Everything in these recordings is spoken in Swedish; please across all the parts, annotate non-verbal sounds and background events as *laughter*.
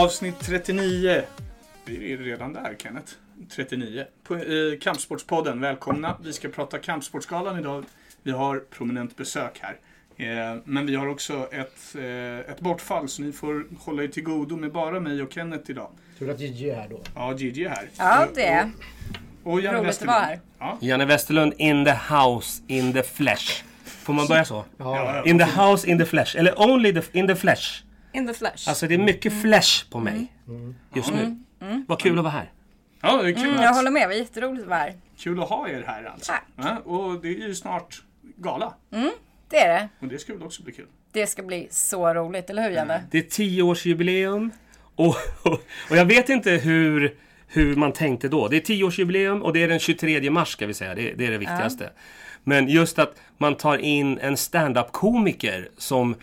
Avsnitt 39. Vi är redan där Kenneth. 39. På, eh, Kampsportspodden, välkomna. Vi ska prata Kampsportsgalan idag. Vi har prominent besök här. Eh, men vi har också ett, eh, ett bortfall så ni får hålla er till godo med bara mig och Kenneth idag. Tur att Gigi är här då. Ja, Gigi är här. Ja, det är. Och, och Janne Roligt att Westerlund. vara här. Ja. Janne Westerlund in the house, in the flesh. Får man börja så? Ja. In the house, in the flesh. Eller only the, in the flesh. In the flesh. Alltså det är mycket flesh på mig just nu. Vad kul att vara här. ja, det är kul, mm, att, jag håller med, det var jätteroligt att vara här. kul att ha er här alltså. Tack. Ja, och det är ju snart gala. Det är det. Och det ska väl också bli kul. Det ska bli så roligt, eller hur Janne? Det är tioårsjubileum. Och, och, och jag vet inte hur, hur man tänkte då. Det är tioårsjubileum och det är den 23 mars ska vi säga. Det, det är det viktigaste. Men just att man tar in en stand-up-komiker som,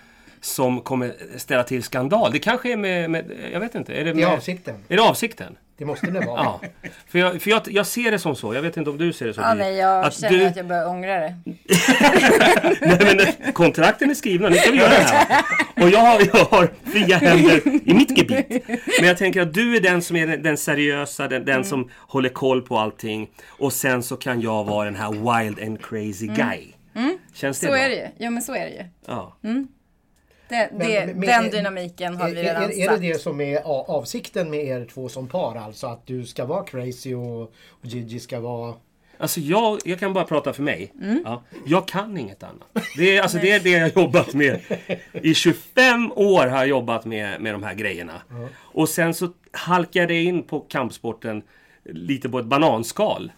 som kommer ställa till skandal. Det kanske är med, med jag vet inte. Är det, Det med, är avsikten. Är det avsikten? Det måste det vara. Ja. För, jag, för jag, jag ser det som så. Jag vet inte om du ser det så. Ja, nej, jag att känner du, att jag börjar ångra det. *laughs* nej, men, kontrakten är skrivna. Nu ska vi göra det här. Och jag har, jag har fria händer i mitt gebit. Men jag tänker att du är den som är den, den seriösa, den, den som håller koll på allting. Och sen så kan jag vara den här wild and crazy guy. Känns det Så bra? är det ju. Ja, men så är det ju. Ja. Det, det, Men- men- den är- dynamiken har Är, vi redan är, är det det som är avsikten med er två som par? Alltså att du ska vara crazy och, och Gigi ska vara... Alltså jag, jag kan bara prata för mig. Mm. Ja, jag kan inget annat. Det är, alltså det är det jag har jobbat med. I 25 år har jag jobbat med, med de här grejerna. Och sen så halkade jag in på kampsporten lite på ett bananskal.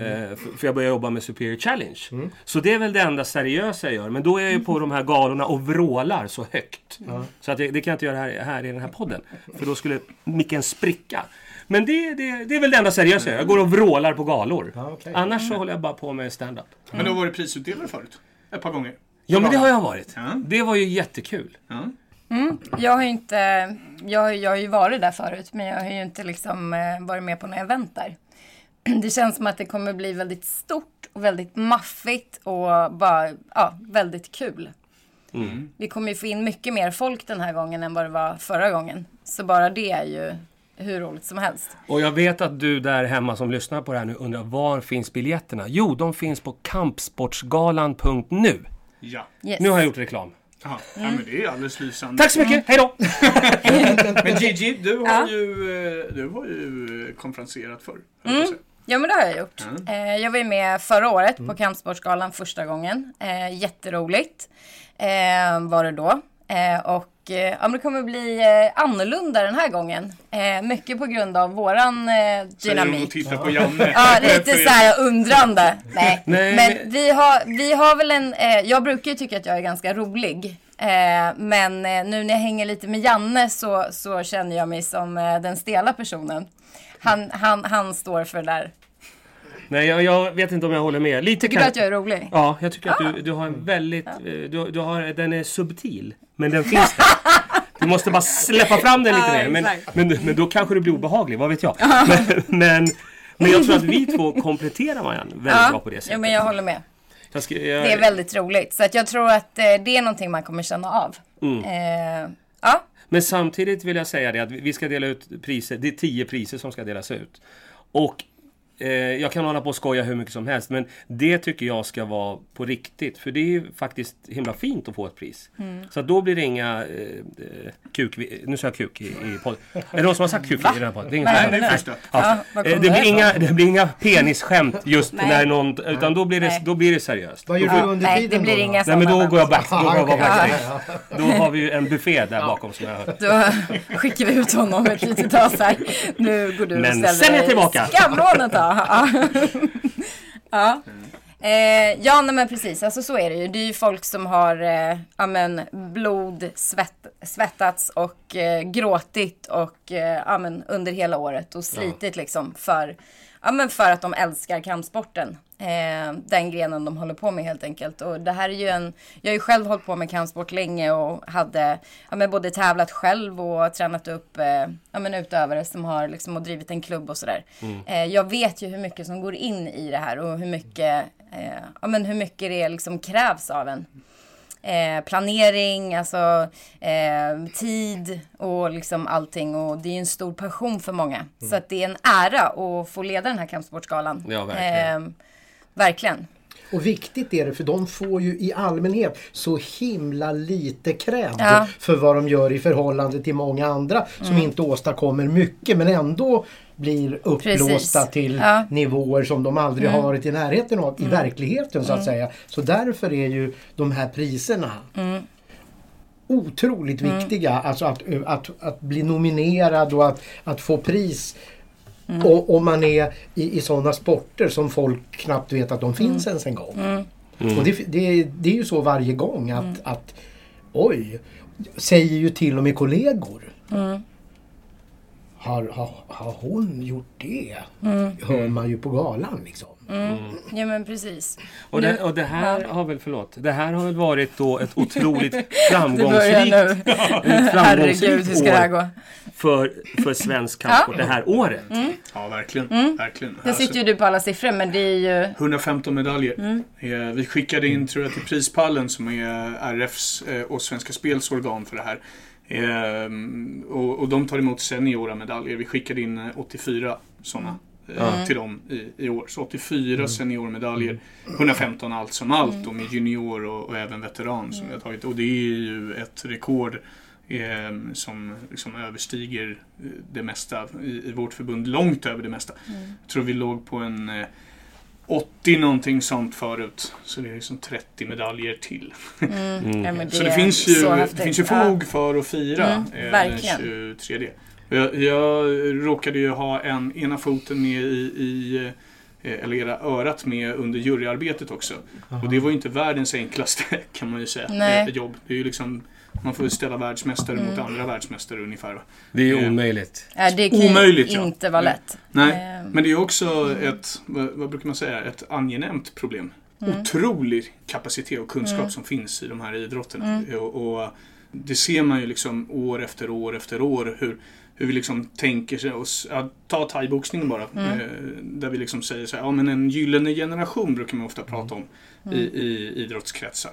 Eh, för, jag började jobba med Superior Challenge. Så det är väl det enda seriösa jag gör. Men då är jag ju på de här galorna och vrålar så högt. Så att det, det kan jag inte göra här, här i den här podden. För då skulle micken spricka. Men det, det, det är väl det enda seriösa jag gör. Jag går och vrålar på galor. Ja, okej. Annars så håller jag bara på med stand-up. Men du har varit prisutdelare förut. Ett par gånger. Ja men det har jag varit. Det var ju jättekul. Ja. Jag har ju inte... Jag, har- jag har ju varit där förut, men jag har ju inte liksom eh, varit med på några event där. *clears throat* Det känns som att det kommer bli väldigt stort och väldigt maffigt och bara, ja, väldigt kul. Vi kommer ju få in mycket mer folk den här gången än vad det var förra gången. Så bara det är ju hur roligt som helst. Och jag vet att du där hemma som lyssnar på det här nu undrar var finns biljetterna? Jo, de finns på kampsportsgalan.nu. ja. Yes. Nu har jag gjort reklam. Aha. ja, men det är alldeles lysande. Tack så mycket, hej då! *laughs* Men Gigi, du har Ja. ju, eh, du har ju eh, konferenserat förr. höll Ja men det har jag gjort. Eh, jag var ju med förra året på Kampsportsgalan första gången. Eh, jätteroligt eh, var det då. Eh, och eh, ja, det kommer bli eh, annorlunda den här gången. Mycket på grund av våran eh, dynamik. tittar på Janne. Ja, lite så här undrande. Nej, *laughs* Nej, men vi har, vi har väl en, jag brukar ju tycka att jag är ganska rolig. Men nu när jag hänger lite med Janne så, så känner jag mig som den stela personen. Han, han, han står för det där. Nej, jag, jag vet inte om jag håller med. Lite Tycker du att jag är rolig? Ja, jag tycker att du, du har en väldigt... eh, Du, du har, den är subtil, men den finns där. Du måste bara släppa fram den lite Ja, mer. Men, men, men då kanske du blir obehaglig, vad vet jag. Men, men, men jag tror att vi två kompletterar varandra väldigt bra på det sättet. ja, men jag håller med. Jag ska, jag, Det är väldigt roligt. Så att jag tror att eh, det är någonting man kommer känna av. Mm. Eh, ja, men samtidigt vill jag säga det att vi ska dela ut priser. Det är tio priser som ska delas ut. Och eh, jag kan hålla på och skoja hur mycket som helst. Men det tycker jag ska vara på riktigt. För det är ju faktiskt himla fint att få ett pris. Så att då blir det inga eh, kuk... Nu sa jag kuk i, i podden. Är det någon som har sagt kuk i den här podden? Det är ingen Nej, Nej, första. Ja, Eh, det, blir inga, det blir inga penisskämt just Nej. när någon... Utan då blir det, Nej. då blir det seriöst. Vad gjorde du under nej, tiden det blir då? inga Nej men då går jag back. Då, går jag backstage. då har vi ju en buffé där bakom som jag har hört. Då skickar vi ut honom ett litet tag så här. Nu går du och Men ställer sen är jag dig i tillbaka. Ja. *laughs* ja. Eh, ja, nej, men precis. Alltså så är det ju. Det är ju folk som har eh, ja, men, blod, svett, svettats och eh, gråtit och, eh, ja, men, under hela året och slitit liksom för, ja, men för att de älskar kampsporten. Eh, den grenen de håller på med helt enkelt. Och det här är ju en, jag har ju själv hållit på med kampsport länge och hade ja, men både tävlat själv och tränat upp eh, ja, men utövare som har liksom och drivit en klubb och sådär. Eh, jag vet ju hur mycket som går in i det här och hur mycket, eh, ja, men hur mycket det liksom krävs av en. Eh, planering, alltså eh, tid och liksom allting. Och det är ju en stor passion för många. Mm. Så att det är en ära att få leda den här kampsportsgalan. Ja, verkligen. Eh, verkligen. Och viktigt är det för de får ju i allmänhet så himla lite cred Ja. för vad de gör i förhållande till många andra som inte åstadkommer mycket men ändå blir uppblåsta Precis. till Ja. nivåer som de aldrig har varit i närheten av i verkligheten så att säga. Så därför är ju de här priserna otroligt viktiga. Alltså att, att, att bli nominerad och att, att få pris och, om man är i, i sådana sporter som folk knappt vet att de finns ens en gång. Och det, det, det är ju så varje gång att, att oj, säger ju till och med kollegor. Har, har, har hon gjort det? Hör man ju på galan liksom. Ja men precis. Och det, och det här ja. har väl, förlåt, det här har väl varit då ett otroligt *laughs* framgångsrikt, nu. *laughs* ett Herregud, hur framgångsrikt ska det här år gå? för, för svensk kampsport det här året. Ja, verkligen. Mm. verkligen. Det sitter ju du på alla siffror men det är ju 115 medaljer. Mm. Eh, Vi skickade in, tror jag, till Prispallen som är RFs eh, och Svenska Spels organ för det här. Eh, Och, och de tar emot seniora medaljer. Vi skickade in eh, 84 sådana Mm. till dem i, i år. Så 84 seniormedaljer. 115 allt som allt och med junior och, och även veteran som vi har tagit. Och det är ju ett rekord eh, som liksom överstiger eh, det mesta i, i vårt förbund. Långt över det mesta. Jag tror vi låg på en eh, 80 någonting sånt förut. Så det är liksom 30 medaljer till. Mm. *laughs* Ja, men så det finns ju, det finns ju fog för att fira Mm, eh, den verkligen. 23. Jag, jag råkade ju ha en, ena foten med i, i eh, eller era örat med under juryarbetet också. Och det var ju inte världens enklaste *laughs* kan man ju säga. Nej. Mm. eh, Jobb. Det är ju liksom, man får ju ställa världsmästare mot andra världsmästare ungefär. va. Det är ju Eh, omöjligt. Ja, det kan ju Omöjligt, ja. inte vara Nej. lätt. Nej, men det är också ett, vad, brukar man säga, ett angenämt problem. Otrolig kapacitet och kunskap som finns i de här idrotterna. Och, och det ser man ju liksom år efter år efter år hur, hur vi liksom tänker sig oss, ja, ta thaiboxningen bara. Eh, där vi liksom säger så här, ja men en gyllene generation brukar man ofta prata om i, i idrottskretsar.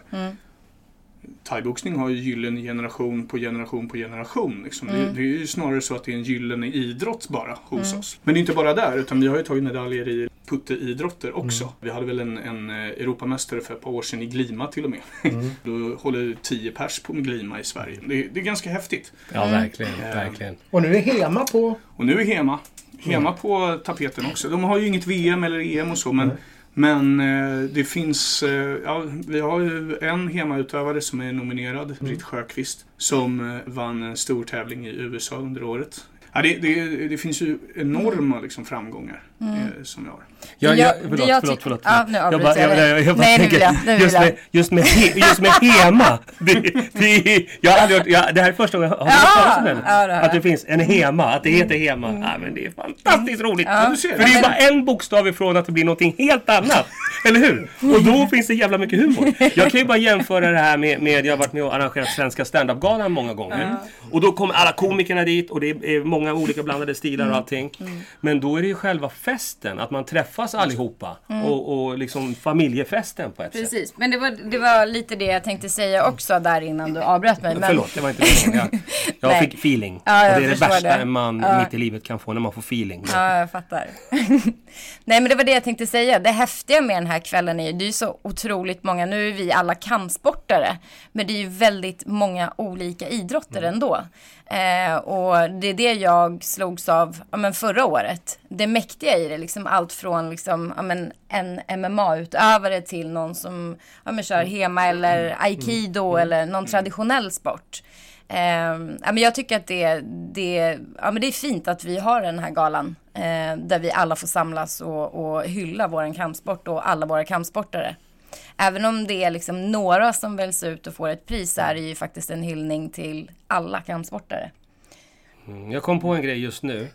Thaiboxning har ju gyllene generation på generation på generation. Liksom. Det, det är ju snarare så att det är en gyllene idrott bara hos oss. Men det är inte bara där, utan vi har ju tagit medaljer i putteidrotter också. Vi hade väl en, en eh, Europamästare för ett par år sedan i glima till och med. *laughs* Då håller 10 pers på med glima i Sverige. Det, det är ganska häftigt. Ja, verkligen. Eh, verkligen. Och nu är Hema på Och nu är Hema, Hema på tapeten också. De har ju inget VM eller EM och så, men, men eh, det finns... Eh, ja, vi har ju en Hema-utövare som är nominerad, Britt Sjöqvist, som eh, vann en stor tävling i USA under året. Ja, det, det, det finns ju enorma liksom, framgångar eh, som vi har. Jag, Jag- jag, förlåt, jag förlåt, förlåt. Ja, nu jag bara, jag jag, jag, jag bara Nej, nu tänker, vill jag, nu vill just, jag. med, just, med he, just med Hema. Det, det, jag har aldrig hört, jag, det här är första gången jag har hört talas om ja, har Att det jag. finns en Hema, att det heter Hema. Ja, men det är fantastiskt roligt. Ja, du. För det är ju bara en bokstav ifrån att det blir någonting helt annat. Eller hur? Och då finns det jävla mycket humor. Jag kan ju bara jämföra det här med, med jag har varit med och arrangerat Svenska standup-galan många gånger. Och då kommer alla komikerna dit och det är många olika blandade stilar och allting. Men då är det ju själva festen, att man träffas allihopa. Och, och liksom familjefesten på ett sätt. Precis, men det var, det var lite det jag tänkte säga också där innan du avbröt mig. Men, Förlåt, det var inte meningen. Jag, jag *laughs* fick feeling. Ja, jag och det är det värsta en man Ja. mitt i livet kan få, när man får feeling. Ja, jag fattar. *laughs* Nej, men det var det jag tänkte säga. Det häftiga med den här kvällen är ju, det är så otroligt många, nu är vi alla kampsportare, men det är ju väldigt många olika idrotter ändå. Eh, och det är det jag slogs av ja, men förra året. Det mäktiga i det, liksom allt från liksom, ja, men en MMA-utövare till någon som ja, men kör hema eller aikido eller någon traditionell sport. Eh, ja, men jag tycker att det, det, ja, men det är fint att vi har den här galan eh, där vi alla får samlas och, och hylla vår kampsport och alla våra kampsportare. Även om det är liksom några som väljs ut och får ett pris så är det ju faktiskt en hyllning till alla kampsportare. Mm, jag kom på en grej just nu.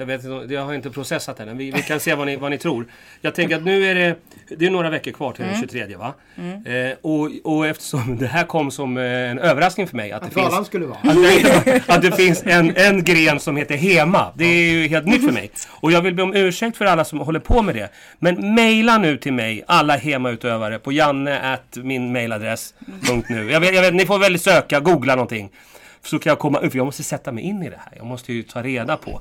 Jag, vet, inte- jag har inte processat den. Vi, vi kan se vad ni, vad ni tror. Jag tänker att nu är det, det är några veckor kvar till den 23 va? Eh, och, och eftersom det här kom som eh, en överraskning för mig att, Att det finns skulle vara. att det, att det finns en, en gren som heter HEMA. Det är ju helt nytt för mig. Och jag vill be om ursäkt för alla som håller på med det. Men mejla nu till mig, alla HEMA-utövare, på janne at min mailadress. punkt nu. Jag vet, jag vet, ni får väl söka, googla någonting. Så kan jag komma upp. Jag måste sätta mig in i det här. Jag måste ju ta reda på.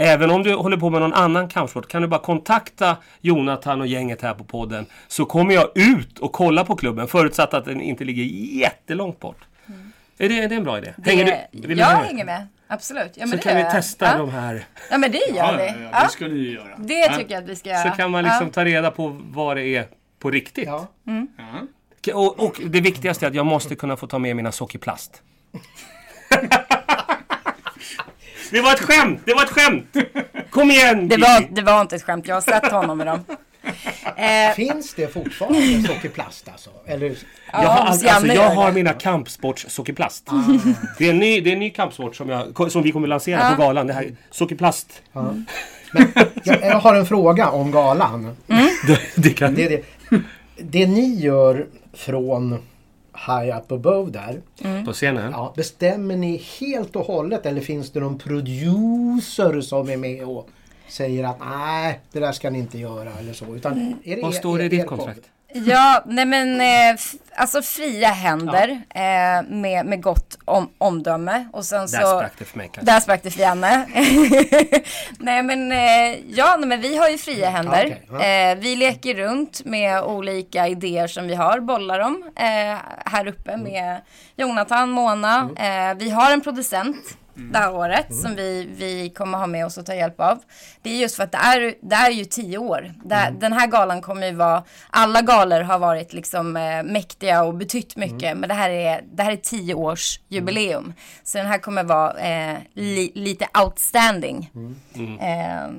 Även om du håller på med någon annan kampsport kan du bara kontakta Jonathan och gänget här på podden. Så kommer jag ut och kolla på klubben förutsatt att den inte ligger jättelångt bort. Är, det, är det en bra idé? Hänger Det, du, jag hänger med. Absolut. Ja, men Så det kan vi jag. testa ja. de här. Ja men det gör Ja, vi. ja, det ska ni ju göra. det ja. tycker jag att vi ska göra. Så kan man liksom Ja. ta reda på vad det är på riktigt. Ja. Ja. Och, och det viktigaste är att jag måste kunna få ta med mina sockerplast. Det var ett skämt! Det var ett skämt! Kom igen! Det var, det var inte ett skämt, jag har sett honom med dem. Eh, *laughs* Finns det fortfarande sockerplast alltså? Eller, Jag ja, har, alltså, jag har mina kampsports-sockerplast. Det, är en ny, det är en ny kampsport som, jag, som vi kommer lansera på galan. Det här sockerplast. jag, jag har en fråga om galan. *laughs* Det, det kan... Det, det, det ni gör från High Up Above där. På scenen? Ja, bestämmer ni helt och hållet eller finns det någon producer som är med och säger att nej, det där ska ni inte göra eller så. Utan är det Vad står det i ditt kontrakt? Ja, nej men eh, alltså fria händer eh, med, med gott om, omdöme. Och sen så... Där sprack det för mig kanske. Där sprack det för Janne. *laughs* nej men eh, ja, nej, men vi har ju fria händer. okej, ja. eh, vi leker runt med olika idéer som vi har, bollar dem eh, här uppe Mm. med Jonathan, Mona. Eh, vi har en producent det här året som vi, vi kommer ha med oss och ta hjälp av. Det är just för att det är, det är ju tio år. Det, Mm. Den här galan kommer ju vara, alla galor har varit liksom eh, mäktiga och betytt mycket. Mm. Men det här är, det här är tio års jubileum. Så den här kommer vara eh, li, lite outstanding. Eh,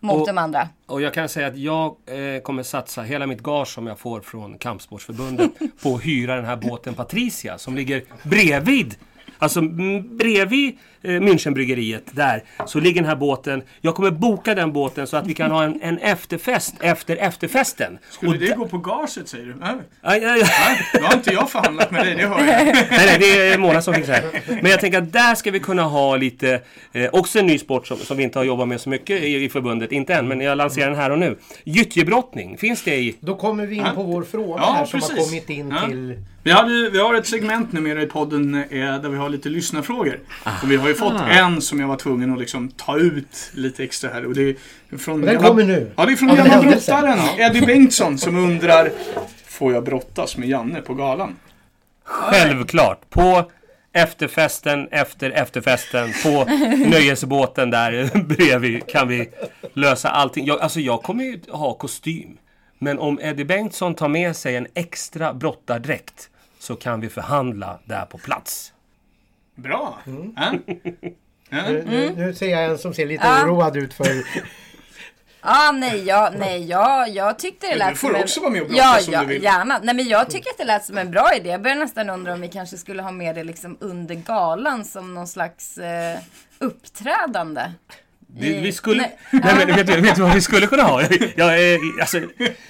mot Och- de andra. Och jag kan säga att jag eh, kommer satsa hela mitt gage som jag får från Kampsportsförbundet *laughs* på att hyra den här båten Patricia som ligger bredvid Alltså mm, bredvid eh, Münchenbryggeriet där så ligger den här båten. Jag kommer boka den båten så att vi kan ha en, en efterfest efter efterfesten. Skulle Och det gå på gaget säger du? Nej, Aj, aj, aj. Då har inte jag förhandlat med dig, det hör jag. *laughs* Nej, nej, det är Mona som fixar det. Men jag tänker att där ska vi kunna ha lite, eh, också en ny sport som, som vi inte har jobbat med så mycket i, i förbundet, inte än, men jag lanserar den här och nu. Gyttjebrottning, finns det i? Då kommer vi in på vår fråga Ja, här som har kommit in Ja. till... Vi, hade, vi har ett segment numera i podden eh, där vi har lite lyssnarfrågor. Och vi har ju fått en som jag var tvungen att liksom ta ut lite extra här. Och det är från Och den kommer nu. Ja, det är från gamla brottaren Eddie Bengtsson som undrar Får jag brottas med Janne på galan? Självklart! På efterfesten, efter efterfesten, på *laughs* nöjesbåten där bredvid kan vi lösa allting. Jag, alltså jag kommer ju ha kostym. Men om Eddie Bengtsson tar med sig en extra brottardräkt så kan vi förhandla där på plats. Bra! Mm. Ja. Ja. Nu, nu, nu ser jag en som ser lite Ja. oroad ut för... Ah, nej, jag, nej jag, jag tyckte det lät du får som också en... vara med och ja, brottas om ja, du vill. gärna. Nej, men jag tycker att det lät som en bra idé. Jag börjar nästan undra om vi kanske skulle ha med det liksom under galan som någon slags eh, uppträdande. Vi, vi skulle... Nej. Nej, men, vet, du, vet du vad vi skulle kunna ha? Jag, jag, är, alltså,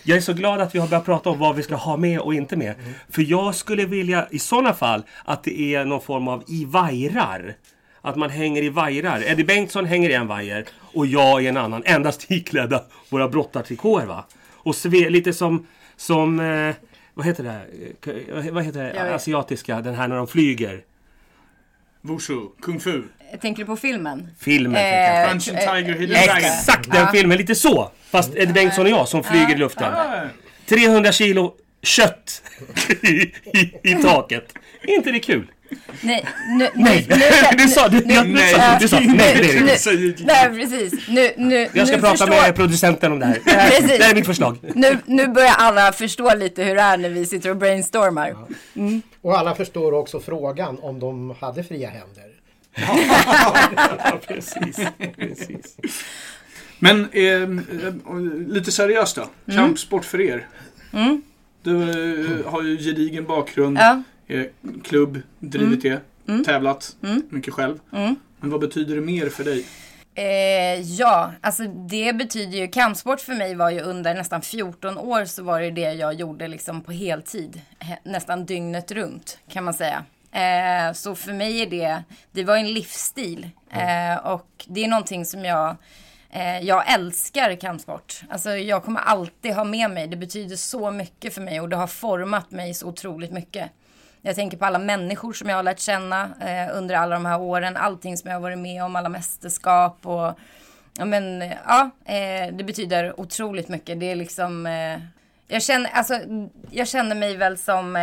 jag är så glad att vi har börjat prata om vad vi ska ha med och inte med. För jag skulle vilja i sådana fall att det är någon form av i vajrar. Att man hänger i vajrar. Eddie Bengtsson hänger i en vajer och jag i en annan. Endast iklädda våra brottartrikåer va. Och sve, lite som, som eh, vad heter det? Eh, Vad heter det? Asiatiska, den här när de flyger. Wushu, Kung Fu, Tänker du på filmen? Filmen. Eh, tänker jag. Punch and eh, Tiger, Hidden. Dragon. Exakt den Ja. filmen, lite så. Fast Eddie Bengtsson och jag som flyger i luften. Ah, 300 kilo kött i, i, i taket. inte det kul? Nej, nu, Nej, nu, nu, *laughs* du sa, du, jag, du nej. sa, du sa, nej är inte. Säger- Nej, precis. Nu, nu, Jag ska nu prata förstår, med producenten om det här. Precis. det här är mitt förslag. Nu, nu börjar alla förstå lite hur det är när vi sitter och brainstormar. Och alla förstår också frågan om de hade fria händer. *laughs* Ja, precis. precis. Men eh, lite seriöst då. Mm. Kampsport för er. Du eh, har ju gedigen bakgrund. Ja. Eh, klubb, drivit det. Mm. Tävlat mycket själv. Men vad betyder det mer för dig? Eh, ja, alltså det betyder ju, kampsport för mig var ju under nästan 14 år så var det det jag gjorde liksom på heltid. He- Nästan dygnet runt kan man säga. Eh, så för mig är det, det var en livsstil. Eh, och det är någonting som jag, eh, jag älskar kampsport. Alltså jag kommer alltid ha med mig, det betyder så mycket för mig och det har format mig så otroligt mycket. Jag tänker på alla människor som jag har lärt känna eh, under alla de här åren. Allting som jag har varit med om, alla mästerskap och ja, men, ja eh, det betyder otroligt mycket. Det är liksom, eh, jag, känner, alltså, jag känner mig väl som,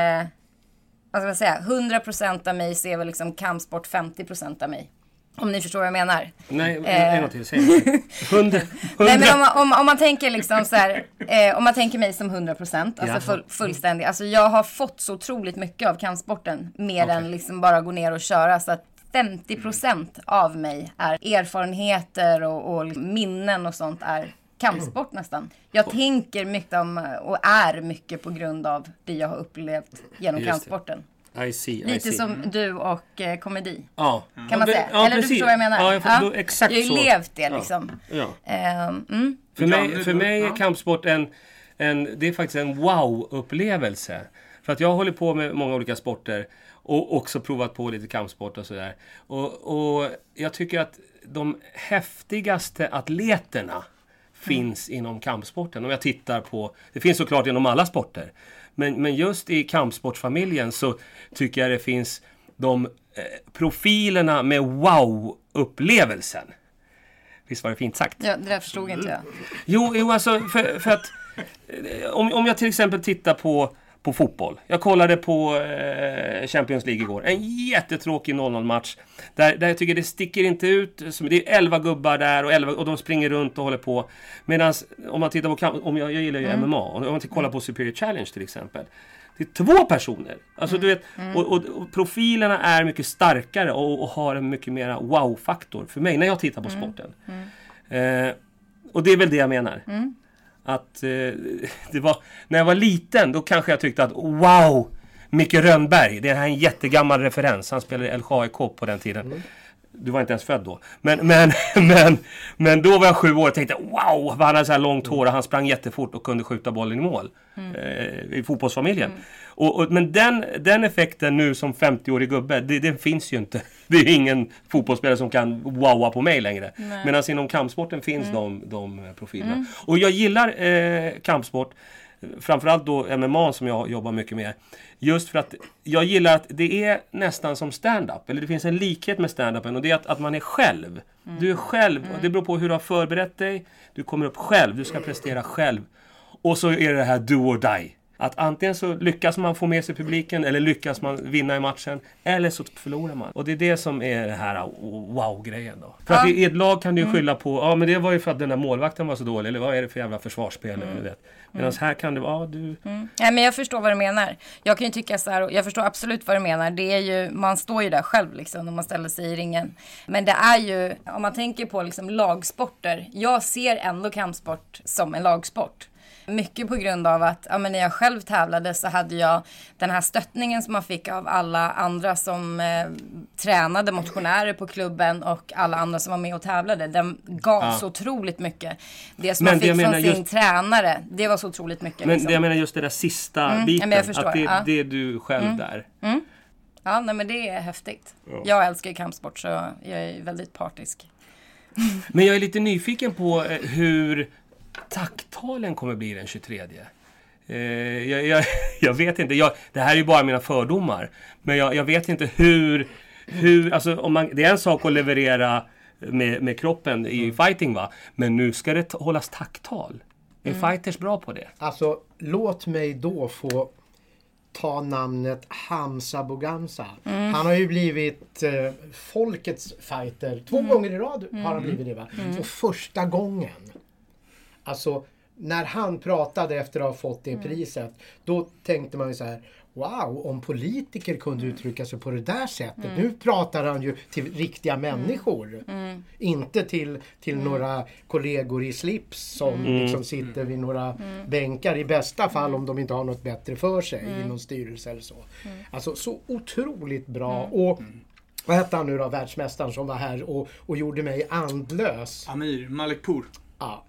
vad ska man säga, 100% av mig ser väl liksom kampsport 50% av mig. Om ni förstår vad jag menar. Nej, en gång till. Säg det. *laughs* Hundra. Nej men om man, om, om man tänker liksom så här, eh, om man tänker mig som 100% alltså Jaha. full, fullständig. Alltså jag har fått så otroligt mycket av kampsporten. Mer än liksom bara gå ner och köra. Så att 50% av mig är erfarenheter och, och minnen och sånt är kampsport nästan. Jag tänker mycket om och är mycket på grund av det jag har upplevt genom Just kampsporten. I see, I Lite see. som du och eh, komedi. Ja. Kan man Ja, säga. ja, Eller du precis. förstår vad jag menar? Ja, jag, får, då, exakt jag har så. ju levt det Ja. liksom. Ja. Ehm, mm. För Ja, mig, för mig är Ja. kampsport en, en, det är faktiskt en wow-upplevelse. För att jag håller på med många olika sporter och också provat på lite kampsport och sådär. Och, och jag tycker att de häftigaste atleterna finns inom kampsporten. Om jag tittar på, det finns såklart inom alla sporter. Men, men just i kampsportsfamiljen så tycker jag det finns de eh, profilerna med wow-upplevelsen. Visst var det fint sagt? Ja, det där förstod inte jag. Jo, jo alltså för, för att eh, om, om jag till exempel tittar på, på fotboll. Jag kollade på eh, Champions League igår. En jättetråkig 0-0-match. Där, där jag tycker det sticker inte ut. Det är 11 gubbar där och, 11, och de springer runt och håller på. Medan om man tittar på om jag, jag gillar ju MMA. Och om man kollar på Superior Challenge till exempel. Det är två personer. Alltså, du vet, och, och, och profilerna är mycket starkare och, och har en mycket mera wow-faktor för mig när jag tittar på sporten. Eh, och det är väl det jag menar. Att eh, det var, när jag var liten då kanske jag tyckte att wow! Micke Rönnberg, det här är en jättegammal referens. Han spelade i LHIK på den tiden. Du var inte ens född då. Men, men, *laughs* men, men då var jag sju år och tänkte wow! Han hade så här långt hår och han sprang jättefort och kunde skjuta bollen i mål. Eh, I fotbollsfamiljen. Och, och, men den, den effekten nu som 50-årig gubbe, det, den finns ju inte. *laughs* Det är ingen fotbollsspelare som kan wowa på mig längre. Medan inom kampsporten finns de, de profilerna. Och jag gillar eh, kampsport. Framförallt då MMA som jag jobbar mycket med. Just för att jag gillar att det är nästan som stand-up. Eller det finns en likhet med stand-upen och det är att, att man är själv. Du är själv. Och det beror på hur du har förberett dig. Du kommer upp själv. Du ska prestera själv. Och så är det det här do or die. Att antingen så lyckas man få med sig publiken eller lyckas man vinna i matchen. Eller så förlorar man. Och det är det som är det här wow-grejen då. För att i ett lag kan du ju skylla på, ja men det var ju för att den där målvakten var så dålig. Eller vad är det för jävla försvarsspel? vet. Medan här kan det vara, ja du... Nej men jag förstår vad du menar. Jag kan ju tycka så här, och jag förstår absolut vad du menar. Det är ju, man står ju där själv liksom när man ställer sig i ringen. Men det är ju, om man tänker på liksom lagsporter. Jag ser ändå kampsport som en lagsport. Mycket på grund av att ja, men när jag själv tävlade så hade jag den här stöttningen som man fick av alla andra som eh, tränade motionärer på klubben och alla andra som var med och tävlade. Den gav Ja. så otroligt mycket. Det som Men man fick från sin just- tränare, det var så otroligt mycket. Men liksom. det jag menar just det där sista Mm, biten. jag förstår, att det, ja. det är du själv där. Ja, nej men det är häftigt. Ja. Jag älskar ju kampsport så jag är väldigt partisk. Men jag är lite nyfiken på eh, hur takttalen kommer bli den 23. Eh, jag, jag, *laughs* jag vet inte. Jag, det här är ju bara mina fördomar. Men jag, jag vet inte hur... hur alltså, om man, det är en sak att leverera med, med kroppen i fighting va. Men nu ska det hållas takttal. Är fighters bra på det? Alltså, låt mig då få ta namnet Hamza Bogamsa. Han har ju blivit eh, folkets fighter. Två gånger i rad har han blivit det va? Och första gången. Alltså, när han pratade efter att ha fått det priset. Då tänkte man ju så här. Wow, om politiker kunde uttrycka sig på det där sättet. Nu pratar han ju till riktiga människor. Inte till, till några kollegor i slips som liksom sitter vid några bänkar. I bästa fall om de inte har något bättre för sig i någon styrelse eller så. Alltså så otroligt bra. Och vad hette han nu då, världsmästaren som var här och, och gjorde mig andlös. Amir Malekpour. Ja.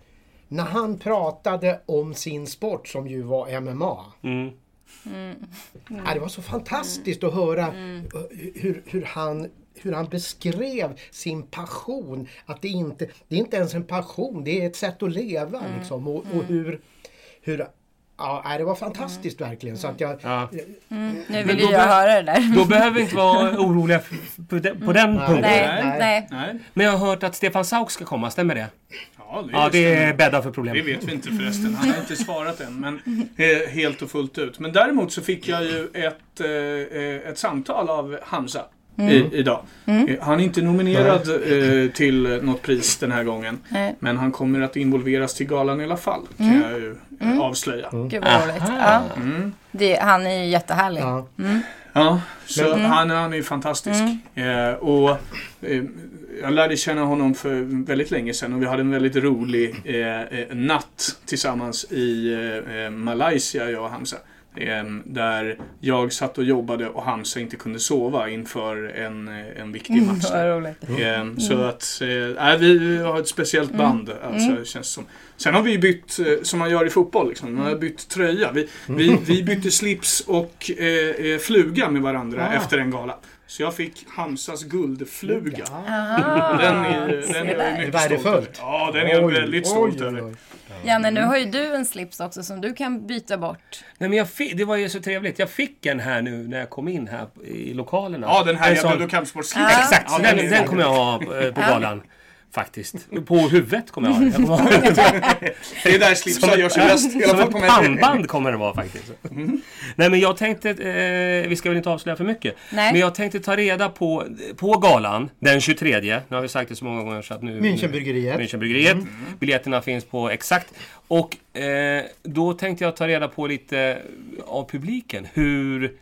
När han pratade om sin sport som ju var MMA. Mm. Ja, det var så fantastiskt att höra eh, hur, hur, han, hur han beskrev sin passion. Att det inte det är inte ens en passion, det är ett sätt att leva. Liksom. Och, och hur, hur Ja, det var fantastiskt verkligen. Så att jag, Ja. Nu vill jag bör- höra det där. Då behöver vi inte vara oroliga på den, på den punkten. Nej, Nej. nej. Nej. Men jag har hört att Stefan Sauk ska komma, stämmer det? Ja, det, Ja, det stämmer. bäddar för problem. Det vet vi inte förresten. Han har inte svarat än. Men eh, helt och fullt ut. Men däremot så fick jag ju ett, eh, ett samtal av Hamza. I, idag. Eh, Han är inte nominerad eh, till något pris den här gången. Nej. Men han kommer att involveras till galan i alla fall. Kan jag ju eh, avslöja. Gud vad roligt. Ja. Mm. Det, han är ju jättehärlig. ja. Ja, så han, han är ju fantastisk. Eh, och eh, jag lärde känna honom för väldigt länge sedan och vi hade en väldigt rolig eh, eh, natt tillsammans i eh, eh, Malaysia, jag och Hamza. Eh, där jag satt och jobbade och Hamza inte kunde sova inför en, eh, en viktig *laughs* match. Vad där. roligt. Eh, Så att, eh, nej, vi har ett speciellt band. Alltså, känns som. Sen har vi bytt, eh, som man gör i fotboll, liksom. man har bytt tröja. Vi, vi, vi bytte slips och eh, fluga med varandra Ah. efter en gala. Så jag fick Hamsas guldfluga. Ah, Den är, den är jag mycket Värdefullt. stolt över. Ja, den är jag väldigt stolt över. Janne, nu har ju du en slips också som du kan byta bort. Nej, men jag fick, det var ju så trevligt. Jag fick en här nu när jag kom in här i lokalerna. Ja, den här En jävla sån- Doddo Kampsportslipsen. Ja. Exakt, Ja, den, den kommer jag ha eh, på galan. Faktiskt. På huvudet kommer jag ha den. Jag kommer ha den. Det är där slipsar gör sig bäst. Som ett pannband kommer det vara faktiskt. Nej men jag tänkte, eh, vi ska väl inte avslöja för mycket. Nej. Men jag tänkte ta reda på, på galan den 23. Nu har vi sagt det så många gånger så att nu... Münchenbryggeriet. Münchenbryggeriet. Biljetterna finns på Exakt. Och eh, då tänkte jag ta reda på lite av publiken. Hur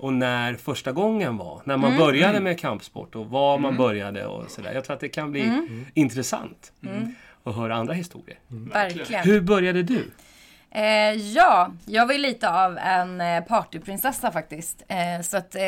och när första gången var. När man började med kampsport och var man började och sådär. Jag tror att det kan bli intressant att höra andra historier. Verkligen. Hur började du? Eh, ja, jag var ju lite av en eh, partyprinsessa faktiskt. Eh, så att eh,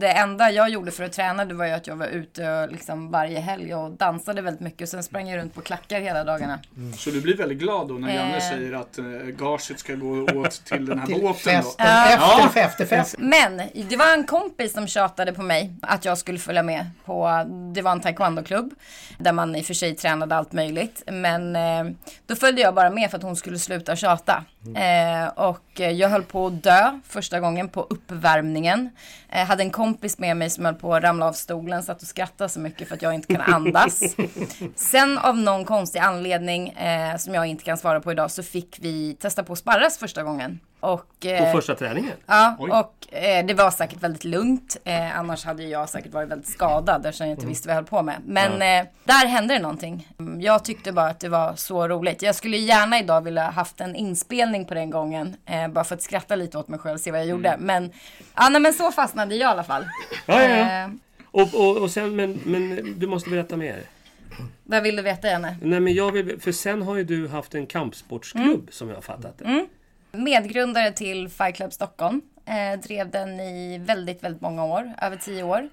det enda jag gjorde för att träna det var ju att jag var ute liksom varje helg och dansade väldigt mycket. Sen sprang jag runt på klackar hela dagarna. Så du blir väldigt glad då när Janne Eh. säger att eh, gaget ska gå åt till den här Till båten. festen, Då. efter Ja. för efterfesten. Men det var en kompis som tjatade på mig att jag skulle följa med på, det var en taekwondo-klubb där man i och för sig tränade allt möjligt. Men eh, då följde jag bara med för att hon skulle sluta tjata. Eh, och jag höll på att dö första gången på uppvärmningen. Eh, hade en kompis med mig som höll på att ramla av stolen, satt och skrattade så mycket för att jag inte kan andas. *laughs* Sen av någon konstig anledning eh, som jag inte kan svara på idag så fick vi testa på att sparras första gången. Och, På eh, första träningen? Ja, Oj. och eh, det var säkert väldigt lugnt. Eh, annars hade jag säkert varit väldigt skadad eftersom jag inte visste vad jag höll på med. Men eh, där hände det någonting. Mm, Jag tyckte bara att det var så roligt. Jag skulle gärna idag vilja haft en inspelning på den gången. Eh, bara för att skratta lite åt mig själv och se vad jag gjorde. Men, ja, nej, men så fastnade jag i alla fall. Ja, ja, ja. Eh, Och, och, och sen, men, men du måste berätta mer. vad vill du veta Janne? Nej, men jag vill, för sen har ju du haft en kampsportsklubb som jag har fattat det. Medgrundare till Fight Club Stockholm. Eh, drev den i väldigt, väldigt många år. Över tio år.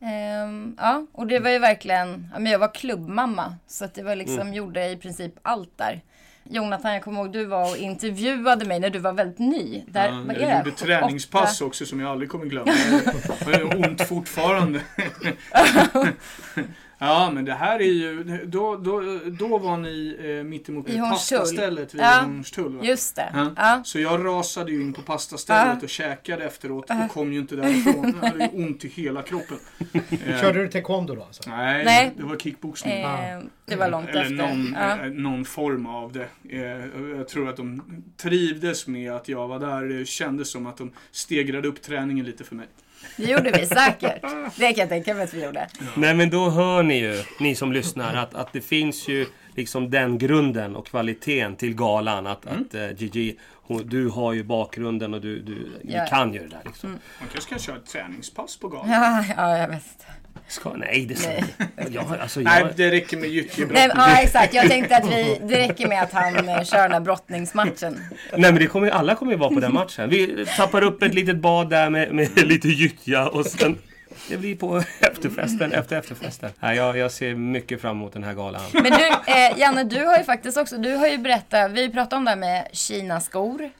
Ehm, ja, och det var ju verkligen, ja, men jag var klubbmamma. Så att det var liksom, gjorde i princip allt där. Jonathan, jag kommer ihåg du var och intervjuade mig när du var väldigt ny. Där, Ja, jag det? gjorde träningspass Åtta- också som jag aldrig kommer glömma. Jag har ont fortfarande. *laughs* *laughs* Ja, men det här är ju... Då, då, då var ni eh, mittemot pastastället vid Ja. Hornstull. Va? Just det. Ja. Ja. Så jag rasade ju in på pastastället Ja. och käkade efteråt och kom ju inte därifrån. Jag hade ju ont i hela kroppen. Eh, *laughs* Körde du taekwondo då alltså? Nej, Nej. det var kickboxning. Eh, det var långt Eller efter. någon, Ja. eh, någon form av det. Eh, jag tror att de trivdes med att jag var där. Det kändes som att de stegrade upp träningen lite för mig. Det gjorde vi säkert. Det kan jag tänka mig att vi gjorde. Nej men då hör ni ju, ni som lyssnar, att, att det finns ju liksom den grunden och kvaliteten till galan. Att, att uh, Gigi, hon, du har ju bakgrunden och du, du, Ja. du kan ju det där liksom. Man kanske ska köra ett träningspass på galan. Ja, ja jag vet. Ska, nej, det ska Nej. jag, alltså, Nej, jag, det räcker med gyttjebrott. Nej, ja, exakt. Jag tänkte att vi, det räcker med att han eh, kör den här brottningsmatchen. Nej men det kommer, alla kommer ju vara på den matchen. Vi tappar upp ett litet bad där med, med *laughs* lite gyttja och sen... det blir på efterfesten efter efterfesten. Nej, jag, jag ser mycket fram emot den här galan. Men du, eh, Janne, du har ju faktiskt också, du har ju berättat, vi pratade om det här med Kina-skor.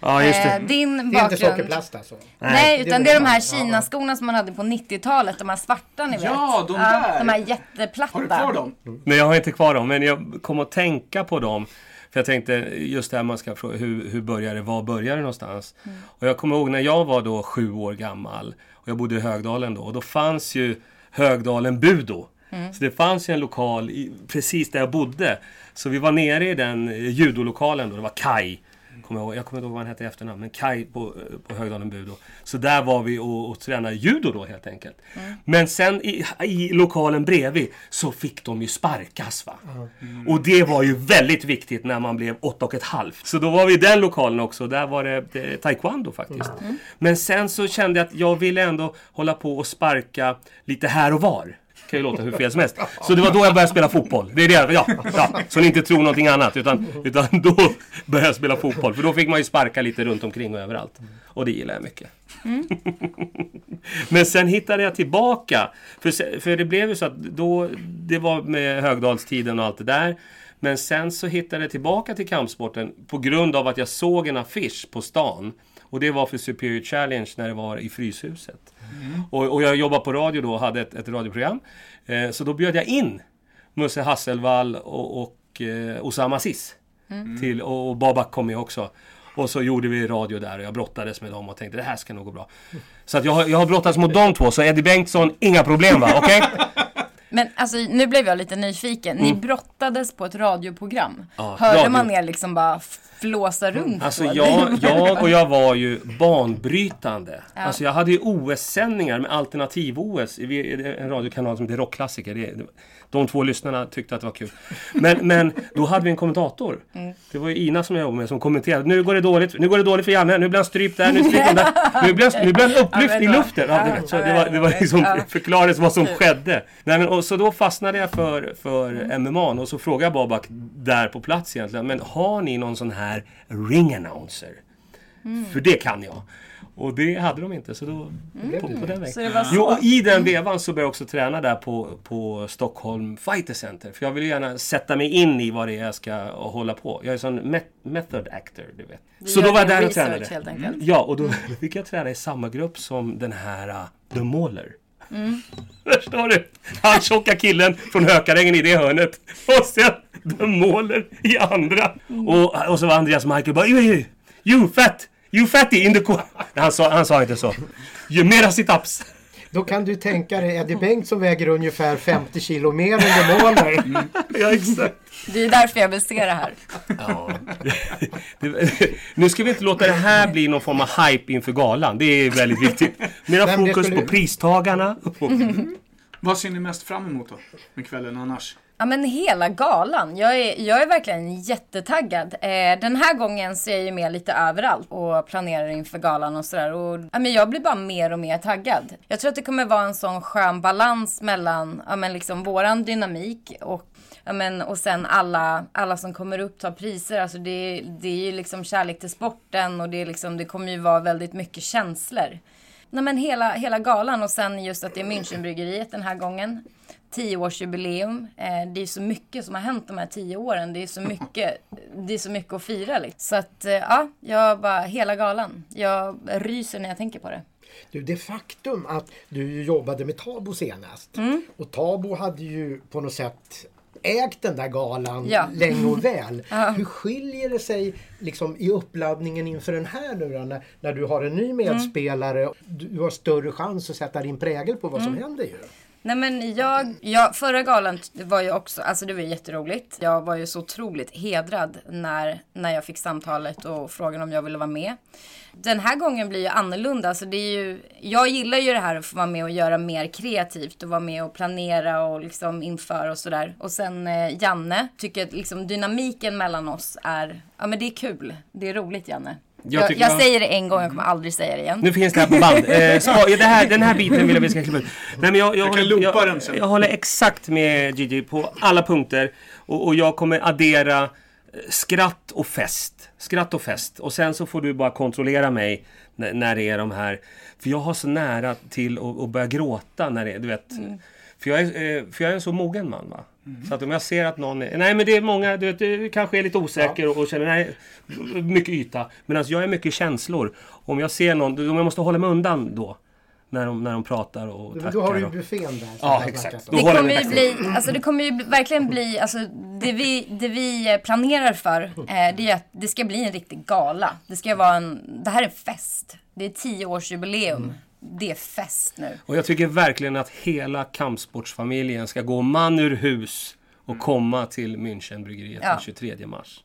Ja, just Eh, det. din Det är inte bakgrund. sockerplast alltså? Nej, utan det är de här Kina-skorna som man hade på 90-talet, de här svarta ni vet. Ja, de där. De här jätteplatta. Har du kvar dem? Nej, jag har inte kvar dem, men jag kom att tänka på dem. För jag tänkte just det här man ska fråga, hur, hur börjar det, var börjar det någonstans? Och jag kommer ihåg när jag var då sju år gammal och jag bodde i Högdalen då och då fanns ju Högdalen Budo. Så det fanns ju en lokal i, precis där jag bodde. Så vi var nere i den eh, judolokalen då, det var Kai. Kommer jag, ihåg. jag kommer inte ihåg vad han hette i efternamn, men Kai på, på Högdalen Budo. Så där var vi och, och tränade judo då helt enkelt. Men sen i, i lokalen bredvid så fick de ju sparkas va. Och det var ju väldigt viktigt när man blev åtta och ett halvt. Så då var vi i den lokalen också. Där var det, det taekwondo faktiskt. Men sen så kände jag att jag ville ändå hålla på och sparka lite här och var. Kan ju låta hur fel som helst. Så det var då jag började spela fotboll. Det är det, ja, ja. Så ni inte tror någonting annat. Utan, utan då började jag spela fotboll. För då fick man ju sparka lite runt omkring och överallt. Och det gillar jag mycket. Men sen hittade jag tillbaka. För, för det blev ju så att då, det var med Högdalstiden och allt det där. Men sen så hittade jag tillbaka till kampsporten på grund av att jag såg en affisch på stan. Och det var för Superior Challenge när det var i Fryshuset. Och, och jag jobbade på radio då och hade ett, ett radioprogram. Eh, så då bjöd jag in Musse Hasselvall och, och eh, Osama Aziz. Till, och, och Babak kom med också. Och så gjorde vi radio där och jag brottades med dem och tänkte det här ska nog gå bra. Så att jag, har- jag har brottats mot de två, så Eddie Bengtsson, inga problem va? Okej? *laughs* Men alltså nu blev jag lite nyfiken. Ni brottades på ett radioprogram. Mm. Ja, Hörde radio. man er liksom bara flåsa runt Alltså så? jag, *laughs* jag och jag var ju banbrytande. Alltså jag hade ju OS-sändningar med alternativ-OS. Är En radiokanal som heter Rockklassiker. Det, de två lyssnarna tyckte att det var kul. Men, *laughs* men då hade vi en kommentator. Mm. Det var ju Ina som jag jobbade med som kommenterade. Nu går det dåligt, nu går det dåligt för Janne. Nu blir han strypt där, nu stryper han där. Nu blir han, nu blir han *laughs* upplyft Ja, i luften. Ja, ja, det, så ja, det var, det var liksom ja. förklarades vad som skedde. Nej, men, och, så då fastnade jag för, för MMA och så frågade jag Babak där på plats egentligen. Men har ni någon sån här ring announcer? För det kan jag. Och det hade de inte, så då... På, på den vägen. Jo, och i den vevan så började jag också träna där på, på Stockholm Fighter Center. För jag vill gärna sätta mig in i vad det är jag ska hålla på. Jag är sån met- method actor, du vet. Du så då var jag där och tränade. Ja, och *laughs* då fick jag träna i samma grupp som den här uh, The Mauler. Mm. Förstår du? Han tjocka killen från Hökarängen i det hörnet. Och sen The Mauler i andra. Mm. Och, och så var Andreas Michael bara you, you, you fat! You fatty in the co-" han sa, han sa inte så. Ju mera sit-ups. Då kan du tänka dig Eddie Bengtsson väger ungefär 50 kilo mer än det målar. *laughs* Ja, exakt. Det är därför jag vill se det här. Ja. *laughs* Nu ska vi inte låta det här bli någon form av hype inför galan. Det är väldigt viktigt. Mera Nej, fokus skulle- på pristagarna. Vad ser ni mest fram emot då? Med kvällen annars? Ja men hela galan. Jag är, jag är verkligen jättetaggad. Eh, den här gången så är jag ju med lite överallt och planerar inför galan och sådär. Och, ja, men jag blir bara mer och mer taggad. Jag tror att det kommer vara en sån skön balans mellan ja, men liksom våran dynamik och Ja, men, och sen alla, alla som kommer upp tar priser. Alltså det, det är ju liksom kärlek till sporten och det, är liksom, det kommer ju vara väldigt mycket känslor. Nej men hela, hela galan och sen just att det är Münchenbryggeriet den här gången. Tioårsjubileum. Eh, det är så mycket som har hänt de här tio åren. Det är så mycket, det är så mycket att fira liksom. Så att eh, ja, jag bara, hela galan. Jag ryser när jag tänker på det. Du, det faktum att du jobbade med Tabo senast Mm. och Tabo hade ju på något sätt ägt den där galan Ja. länge och väl. *laughs* Hur skiljer det sig liksom i uppladdningen inför den här nu då, när, när du har en ny medspelare? Du, du har större chans att sätta din prägel på vad som Mm. händer ju. Nej men jag, jag, förra galan var ju också, alltså det var ju jätteroligt. Jag var ju så otroligt hedrad när, när jag fick samtalet och frågan om jag ville vara med. Den här gången blir ju annorlunda. Alltså det är ju, jag gillar ju det här att få vara med och göra mer kreativt och vara med och planera och liksom inför och sådär. Och sen eh, Janne tycker att liksom dynamiken mellan oss är, ja men det är kul. Det är roligt Janne. Jag Jag, jag, säger det en gång, jag kommer aldrig säga det igen. Nu finns det här på band. *laughs* Eh, spa, det här, den här biten vill jag vi ska klippa ut. Nej, men jag, jag, kan håller- loopa jag, den sen. jag håller exakt med Gigi på alla punkter. Och, och jag kommer addera eh, skratt och fest. Skratt och fest. Och sen så får du bara kontrollera mig När, när det är de här... För jag har så nära till att, att börja gråta när det är, du vet. För, jag är, eh, för jag är en så mogen man va. Så att om jag ser att någon är... Nej men det är många, du vet, du kanske är lite osäker och, och känner nej, mycket yta. Men alltså jag är mycket känslor. Om jag ser någon, om jag måste hålla mig undan då. När de, när de pratar och tackar. Då har du ju buffén där. Ja, exakt. Det kommer ju bli, alltså det kommer ju verkligen bli, alltså det vi, det vi planerar för, eh, det är att det ska bli en riktig gala. Det ska vara en, det här är fest. Det är tioårsjubileum. Det är fest nu. Och jag tycker verkligen att hela kampsportsfamiljen ska gå man ur hus och komma till Münchenbryggeriet Ja. den 23 mars.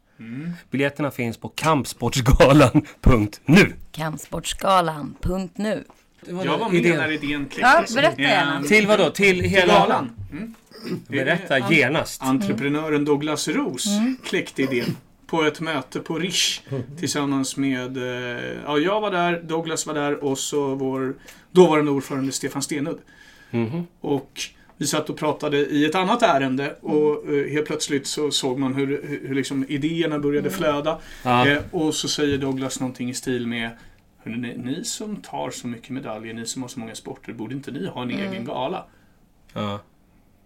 Biljetterna finns på kampsportsgalan.nu. Kampsportsgalan.nu Jag var med Idén. när idén Ja, kläcktes. berätta gärna. Till vad då? Till Till hela... galan. Mm. Berätta genast. Entreprenören Douglas Ros Mm. kläckte idén på ett möte på Rish tillsammans med, eh, ja jag var där, Douglas var där och så vår dåvarande ordförande Stefan Stenudd. Mhm. Och vi satt och pratade i ett annat ärende och eh, helt plötsligt så såg man hur, hur, liksom idéerna började flöda. Ja. Eh, och så säger Douglas någonting i stil med "Hörrni, ni, ni som tar så mycket medaljer, ni som har så många sporter, borde inte ni ha en egen gala?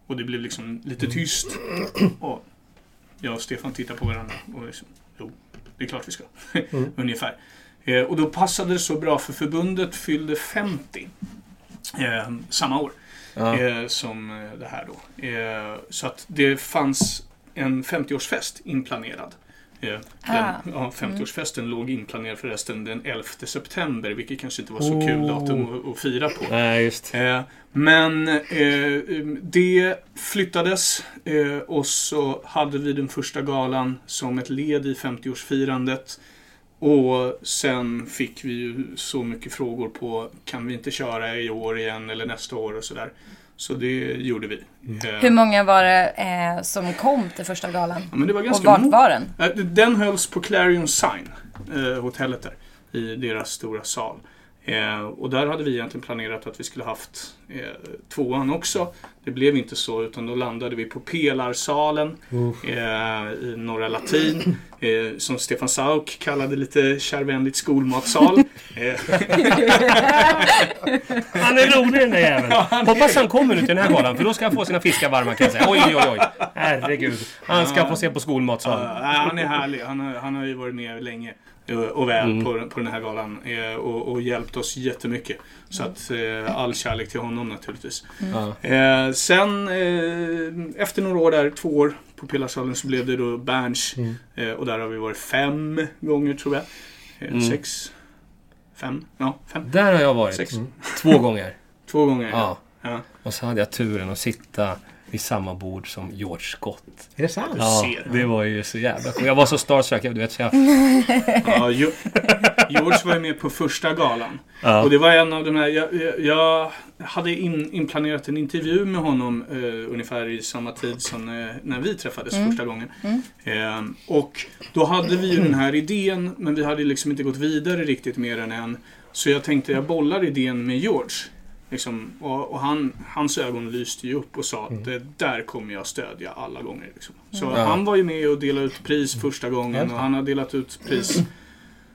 Och det blev liksom lite tyst. *clears throat* Och jag och Stefan tittar på varandra och liksom, jo, det är klart vi ska. *laughs* Ungefär. Eh, och då passade det så bra för förbundet fyllde 50 eh, samma år Ja. eh, som eh, det här då. Eh, så att det fanns en 50-årsfest inplanerad. Eh, den, Ah. ja, 50-årsfesten låg inplanerad förresten den 11 september, vilket kanske inte var så kul datum att, att fira på. Nej, just. Eh, men eh, det flyttades eh, och så hade vi den första galan som ett led i 50-årsfirandet. Och sen fick vi ju så mycket frågor på kan vi inte köra i år igen eller nästa år och sådär. Så det gjorde vi. Eh, Hur många var det eh, som kom till första galan? ja, men det var Och ganska vart mo- var den? Eh, Den hölls på Clarion Sign, eh, hotellet där, i deras stora sal. Eh, och där hade vi egentligen planerat att vi skulle haft eh, tvåan också. Det blev inte så, utan då landade vi på Pelarsalen eh, i Norra Latin. Eh, som Stefan Sauk kallade lite kärvänligt skolmatsal. *laughs* eh, Han är rolig den där jäveln. Hoppas han kommer nu till den här galan för då ska han få sina fiskar varma kan jag säga. Oj, oj, oj. Herregud. Han ska få se på skolmatsalen. Ja, han är härlig. Han har, han har ju varit med länge och väl på, på den här galan eh, och, och hjälpt oss jättemycket. Så att eh, all kärlek till honom naturligtvis. Eh, sen eh, efter några år där, två år på Pilarsalen så blev det då Berns. Eh, och där har vi varit fem gånger tror jag. Eh, Sex, fem, ja fem. Där har jag varit. Sex. Två gånger. *laughs* Två gånger. Ja. Ja. Och så hade jag turen att sitta vid samma bord som George Scott. Är det sant? Ja, ser. det var ju så jävla coolt. Jag var så starstruck. Du vet, så jag... Ja, George var ju med på första galan. Ja. Och det var en av de här, jag, jag, hade in, inplanerat en intervju med honom eh, ungefär i samma tid som eh, när vi träffades första gången. Eh, och då hade vi ju den här idén, men vi hade liksom inte gått vidare riktigt mer än en. Så jag tänkte jag bollar idén med George. Liksom, och och han, hans ögon lyste ju upp och sa att det där kommer jag stödja alla gånger. Liksom. Så Ja. han var ju med och delade ut pris första gången och han har delat ut pris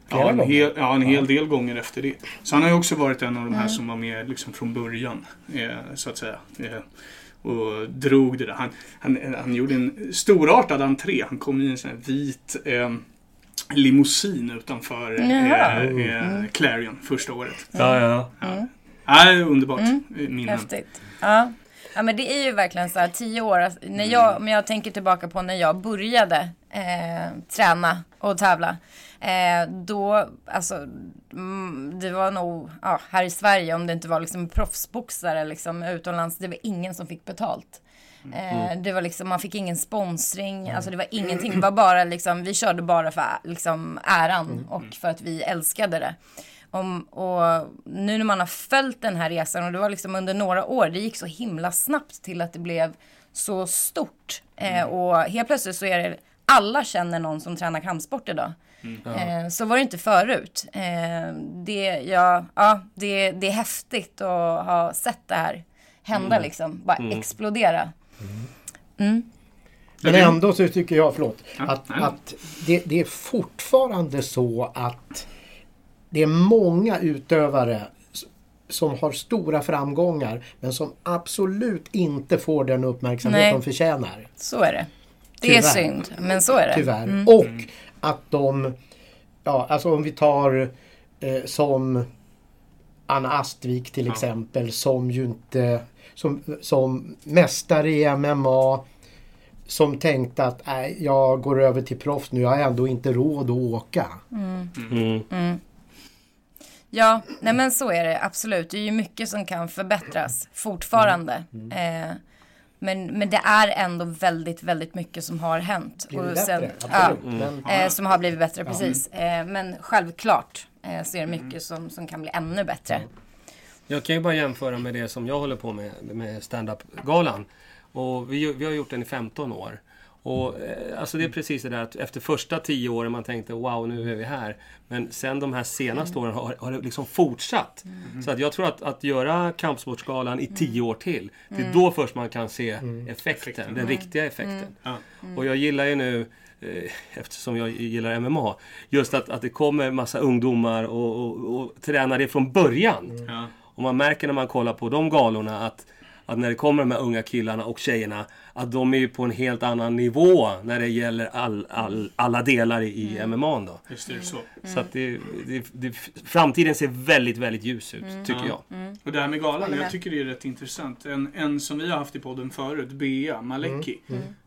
Ja, Flera en, hel, ja, en hel del gånger efter det. Så han har ju också varit en av de här som var med liksom från början. Eh, så att säga. Eh, och drog det där. Han, han, han gjorde en storartad entré. Han kom i en sån här vit eh, limousin utanför eh, eh, Clarion första året. Ja, ja. Ja, underbart. Minnen. Häftigt. Ja. ja, men det är ju verkligen så här tio år. alltså, När jag, om jag tänker tillbaka på när jag började eh, träna och tävla. Eh, då, alltså, mm, det var nog, ja, här i Sverige om det inte var liksom proffsboxare liksom utomlands, det var ingen som fick betalt. Eh, det var liksom, man fick ingen sponsring, alltså det var ingenting. Det var bara liksom, vi körde bara för liksom äran och för att vi älskade det. Om, och nu när man har följt den här resan och det var liksom under några år, det gick så himla snabbt till att det blev så stort. Eh, och helt plötsligt så är det, alla känner någon som tränar kampsport idag. Eh, så var det inte förut. Eh, det, ja, ja, det, det är häftigt att ha sett det här hända liksom, bara explodera. Men ändå så tycker jag, förlåt, att, att det, det är fortfarande så att det är många utövare som har stora framgångar men som absolut inte får den uppmärksamhet Nej. de förtjänar. Så är det. Det är Tyvärr. synd, men så är det. Tyvärr. Och att de, ja alltså om vi tar eh, som Anna Astvik till exempel som ju inte, som, som mästare i MMA som tänkte att nej, jag går över till proffs nu, jag har ändå inte råd att åka. Mm. Ja, nej men så är det absolut. Det är ju mycket som kan förbättras fortfarande. Mm. Eh, men, men det är ändå väldigt, väldigt mycket som har hänt. Och sen- ja, Men, eh, som har blivit bättre, precis. Eh, men självklart eh, så är det mycket som, som kan bli ännu bättre. Jag kan ju bara jämföra med det som jag håller på med, med stand-up-galan. Och vi, vi har gjort den i 15 år. Och eh, alltså det är precis det där att efter första 10 åren man tänkte wow nu är vi här. Men sen de här senaste åren har, har det liksom fortsatt. Så att jag tror att, att göra Kampsportsgalan i 10 år till. Det är då först man kan se effekten, den riktiga effekten. Och jag gillar ju nu eh, Eftersom jag gillar MMA. Just att, att det kommer massa ungdomar och, och, och tränar det från början. Ja. Och man märker när man kollar på de galorna att, att när det kommer de här unga killarna och tjejerna att de är ju på en helt annan nivå när det gäller all, all, alla delar i, i MMA då. Är det så. Så att det, det, det, framtiden ser väldigt, väldigt ljus ut, tycker Ja. jag. Och det här med galan, jag tycker det är rätt intressant. En, en som vi har haft i podden förut, Bea Maleki.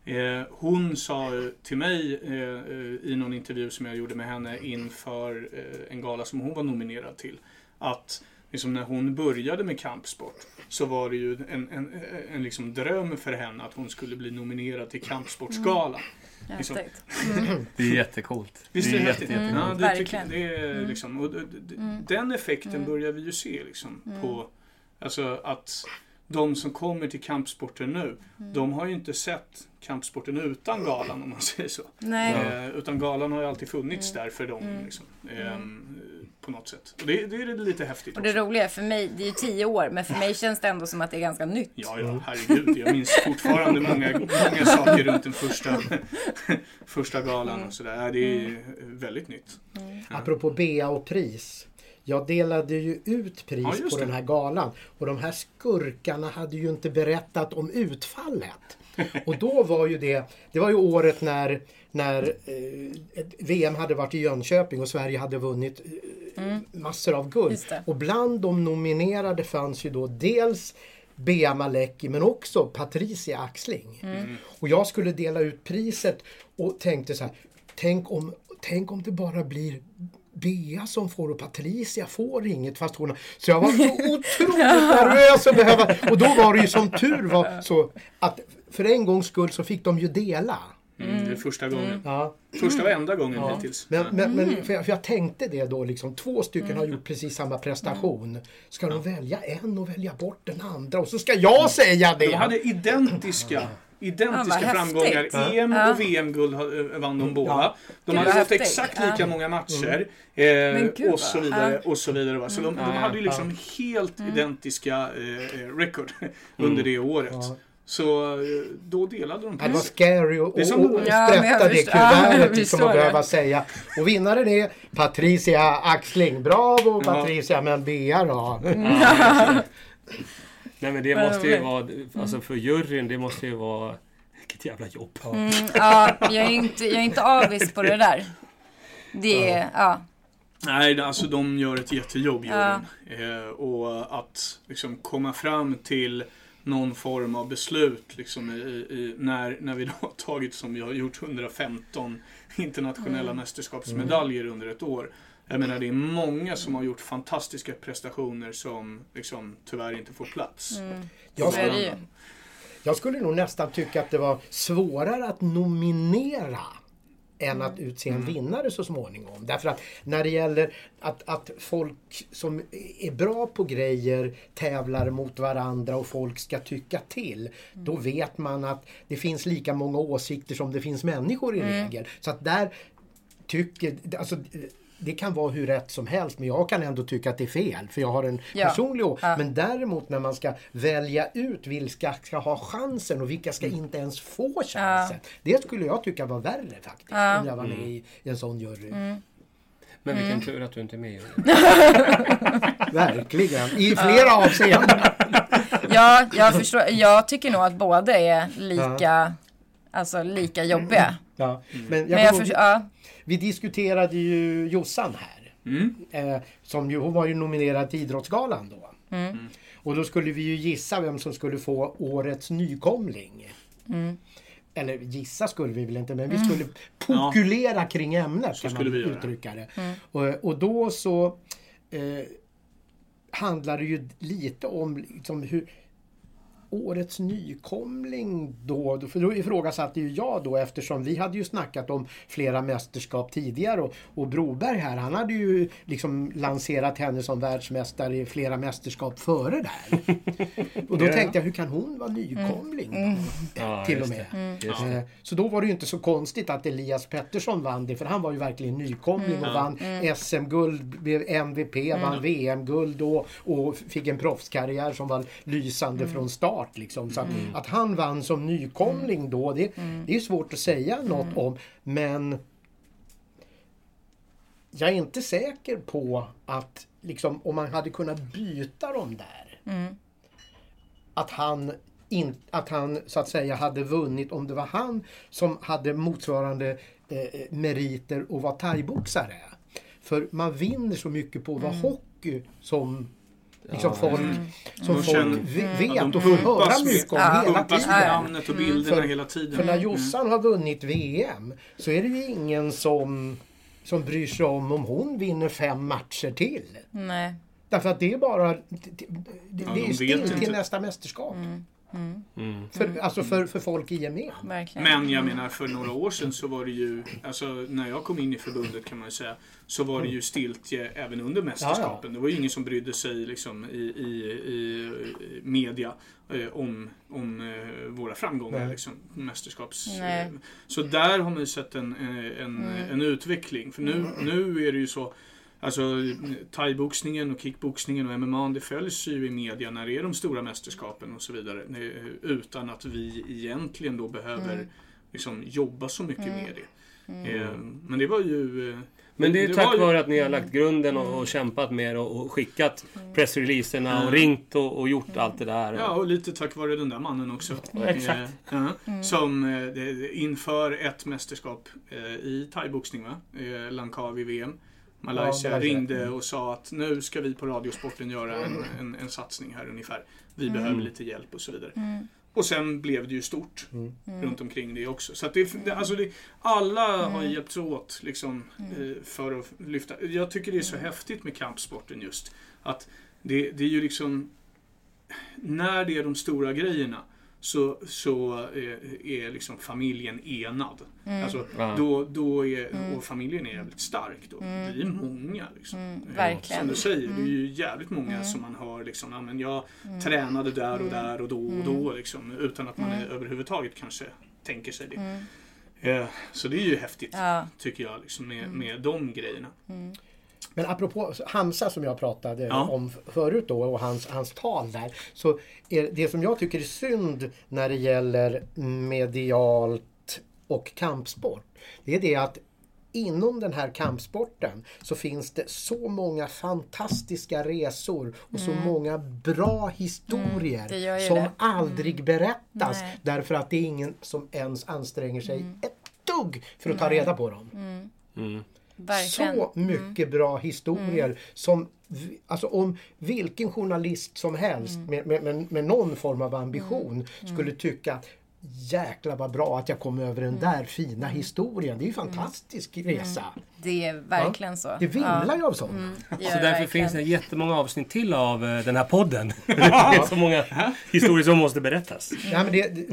Eh, hon sa till mig eh, i någon intervju som jag gjorde med henne inför eh, en gala som hon var nominerad till. Att liksom när hon började med kampsport så var det ju en, en, en liksom dröm för henne att hon skulle bli nominerad till Kampsportsgalan. Liksom. Häftigt. Det är jättecoolt. Visst det är det är jätte, jätte, Ja, det tycker, det är liksom, och, d- Den effekten börjar vi ju se liksom, på alltså, att de som kommer till kampsporten nu, de har ju inte sett kampsporten utan galan om man säger så. Nej. Eh, utan galan har ju alltid funnits där för dem. Liksom, ehm, på något sätt. Och det, det är lite häftigt Och det också. roliga för mig, det är ju tio år, men för mig känns det ändå som att det är ganska nytt. Ja, ja, herregud. Jag minns fortfarande många, många saker runt den första, *laughs* första galan och sådär. Det är väldigt nytt. Apropå Bea och pris. Jag delade ju ut pris Ja, på det. den här galan och de här skurkarna hade ju inte berättat om utfallet. *laughs* Och då var ju det, det var ju året när, när eh, VM hade varit i Jönköping och Sverige hade vunnit eh, massor av guld. Och bland de nominerade fanns ju då dels Bea Malecki men också Patricia Axling. Och jag skulle dela ut priset och tänkte så här, tänk om, tänk om det bara blir Bea som får och Patricia får inget fast hon. Så jag var så *laughs* otroligt nervös att behöva... Och då var det ju som tur var så att för en gångs skull så fick de ju dela. Mm, Det är första gången. Ja. Första och enda gången Ja. hittills. Men, men, Mm. men för, jag, för jag tänkte det då liksom, två stycken har gjort precis samma prestation. Ska de välja en och välja bort den andra och så ska jag säga det? De hade identiska, identiska Ja, framgångar. häftigt. EM Ja. och VM-guld ha- vann de båda. Ja. De Gud, hade fått häftigt. exakt Ja. lika många matcher. Men Eh, gud, och så vidare. ja. Mm. Och så vidare va. Så de, de hade ju liksom helt identiska eh, eh, record under det året. Ja. Så eh, då delade de Ja, det var priset. scary att Det är som- och, och sprätta det förstår- ja, kuvertet *laughs* vi liksom det. behöva säga. Och vinnaren är Patricia Axling. Bravo Ja. Patricia, men Bea då? *laughs* Nej men det Vad måste ju vara, alltså för juryn, det måste ju vara, vilket jävla jobb. Mm, ja, jag är inte, jag är inte avis på det där. Det är, ja. Nej, alltså de gör ett jättejobb Ja. juryn. Eh, och att liksom komma fram till någon form av beslut liksom, i, i, när, när vi då har tagit, som vi har gjort, 115 internationella Mm. mästerskapsmedaljer under ett år. Jag menar, det är många som har gjort fantastiska prestationer som liksom, tyvärr inte får plats. Jag det ju. skulle, jag skulle nog nästan tycka att det var svårare att nominera än att utse en vinnare så småningom. Därför att när det gäller att, att folk som är bra på grejer tävlar mot varandra och folk ska tycka till. Då vet man att det finns lika många åsikter som det finns människor i regel. Så att där tycker, alltså det kan vara hur rätt som helst men jag kan ändå tycka att det är fel för jag har en Ja. personlig å- Ja. Men däremot när man ska välja ut vilka ska ha chansen och vilka ska inte ens få chansen. Det skulle jag tycka var värre faktiskt. Ja. Om jag var med i, i en sån jury. Men vilken Mm. tur att du inte är med Jörgen. *laughs* Verkligen. I flera avseenden. Ja, jag förstår. Jag tycker nog att båda är lika, alltså lika jobbiga. Ja. Men jag Men jag förstår, ja. Vi diskuterade ju Jossan här. Mm. Eh, som ju, hon var ju nominerad till Idrottsgalan då. Och då skulle vi ju gissa vem som skulle få Årets nykomling. Eller gissa skulle vi väl inte, men vi skulle pokulera kring ämnet kan skulle man vi göra. uttrycka det. Och, och då så eh, handlar det ju lite om liksom hur Årets nykomling då, för då ifrågasatte ju jag då eftersom vi hade ju snackat om flera mästerskap tidigare och, och Broberg här han hade ju liksom lanserat henne som världsmästare i flera mästerskap före där. *laughs* Och då tänkte jag hur kan hon vara nykomling? då? Ja, till och med. Just det. Eh, Så då var det ju inte så konstigt att Elias Pettersson vann det för han var ju verkligen nykomling och vann SM-guld, blev MVP, vann VM-guld och, och fick en proffskarriär som var lysande från start. Liksom. Så att, att han vann som nykomling då, det, det är svårt att säga något om. Men jag är inte säker på att liksom, om man hade kunnat byta dem där att han, in, att han så att säga hade vunnit om det var han som hade motsvarande eh, meriter och var thaiboxare. För man vinner så mycket på att vara hockey som liksom folk, som De folk känner- ve- Ja, vet de och får höra mycket om Ja. hela tiden. namnet och bilderna För- hela tiden. För när Mm. Jossan har vunnit VM så är det ju ingen som, som bryr sig om om hon vinner fem matcher till. Nej. Därför att det är bara det, det, det Ja, är de ju vet still inte. till nästa mästerskap. För, alltså för, för folk i gemen. Verkligen. Men jag menar för några år sedan så var det ju, alltså när jag kom in i förbundet kan man ju säga, så var det ju stiltje även under mästerskapen. Det var ju ingen som brydde sig liksom i, i, i media eh, om, om eh, våra framgångar, Nej. liksom, mästerskaps... Nej. eh, Så där har man ju sett en, eh, en, en utveckling. För nu, nu är det ju så, Alltså thaiboxningen och kickboxningen och MMA det följs ju i media när det är de stora mästerskapen och så vidare. Eh, Utan att vi egentligen då behöver liksom, jobba så mycket med det. Eh, Men det var ju... eh, Men det är var tack ju- vare att ni har lagt grunden och, och kämpat med det och, och skickat pressreleaserna och Mm. ringt och, och gjort allt det där. Ja, och lite tack vare den där mannen också. Ja, exakt. Eh, ja, Som eh, det- inför ett mästerskap eh, i thaiboxning, va? Eh, Langkawi VM. Malaysia Malaysia. ringde och sa att nu ska vi på Radiosporten göra en, en, en satsning här ungefär. Vi behöver lite hjälp och så vidare. Och sen blev det ju stort runt omkring det också. Så att det, det, alltså det, alla har hjälpts åt liksom, eh, för att lyfta. Jag tycker det är så häftigt med kampsporten just. Att det, det är ju liksom när det är de stora grejerna så, så är, är liksom familjen enad. Alltså, Ja. då, då är, och familjen är jävligt stark då. Vi är många. Liksom. Eh, verkligen. Som du säger, det är ju jävligt många som man hör liksom, ja, men jag tränade där och där och då och då liksom, utan att man är, överhuvudtaget kanske tänker sig det. Eh, Så det är ju häftigt, Ja. tycker jag, liksom, med, med de grejerna. Men apropå Hamza som jag pratade Ja. om förut då och hans, hans tal där. Så är det som jag tycker är synd när det gäller medialt och kampsport. Det är det att inom den här kampsporten så finns det så många fantastiska resor och så många bra historier Mm, gör ju som det. aldrig berättas Nej. därför att det är ingen som ens anstränger sig ett dugg för att ta reda på dem. Verkligen. Så mycket bra historier som vi- Alltså om vilken journalist som helst med, med, med, med någon form av ambition skulle tycka Jäklar vad bra att jag kom över den där fina historien. Det är ju en fantastisk resa. Det är verkligen så. Det vimlar ju av. Ja, det gör Så det därför verkligen. finns det jättemånga avsnitt till av eh, den här podden. *laughs* det är så många historier som måste berättas. Ja, men det, det,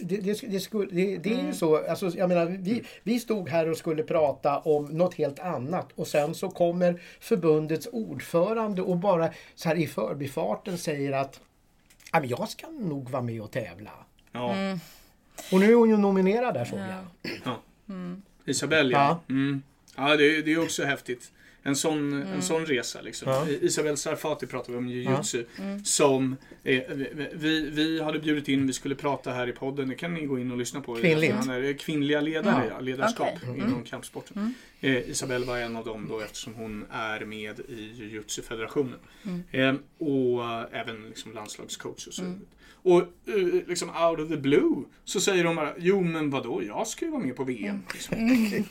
det, det, det, skulle, det, det är ju så. Alltså, jag menar, vi, vi stod här och skulle prata om något helt annat och sen så kommer förbundets ordförande och bara så här i förbifarten säger att ja, jag ska nog vara med och tävla. Ja. Och nu är hon ju nominerad där såg jag. Isabelle, ja. Ja. Mm. Ja, det, det är också häftigt. en sån, Mm. en sån resa. Liksom. Ja. Isabel Sarfati pratade vi om jujutsu. Som eh, vi- vi, hade bjudit in, vi skulle prata här i podden. Det kan ni gå in och lyssna på. Kvinnligt. Han är kvinnliga ledare, Ja. ja. ledarskap Okej. inom kampsporten. Eh, Isabel var en av dem då eftersom hon är med i jujutsu-federationen. Eh, och eh, även liksom landslagscoach och så. Och eh, liksom out of the blue så säger de bara, jo men vadå, jag ska ju vara med på VM. Liksom.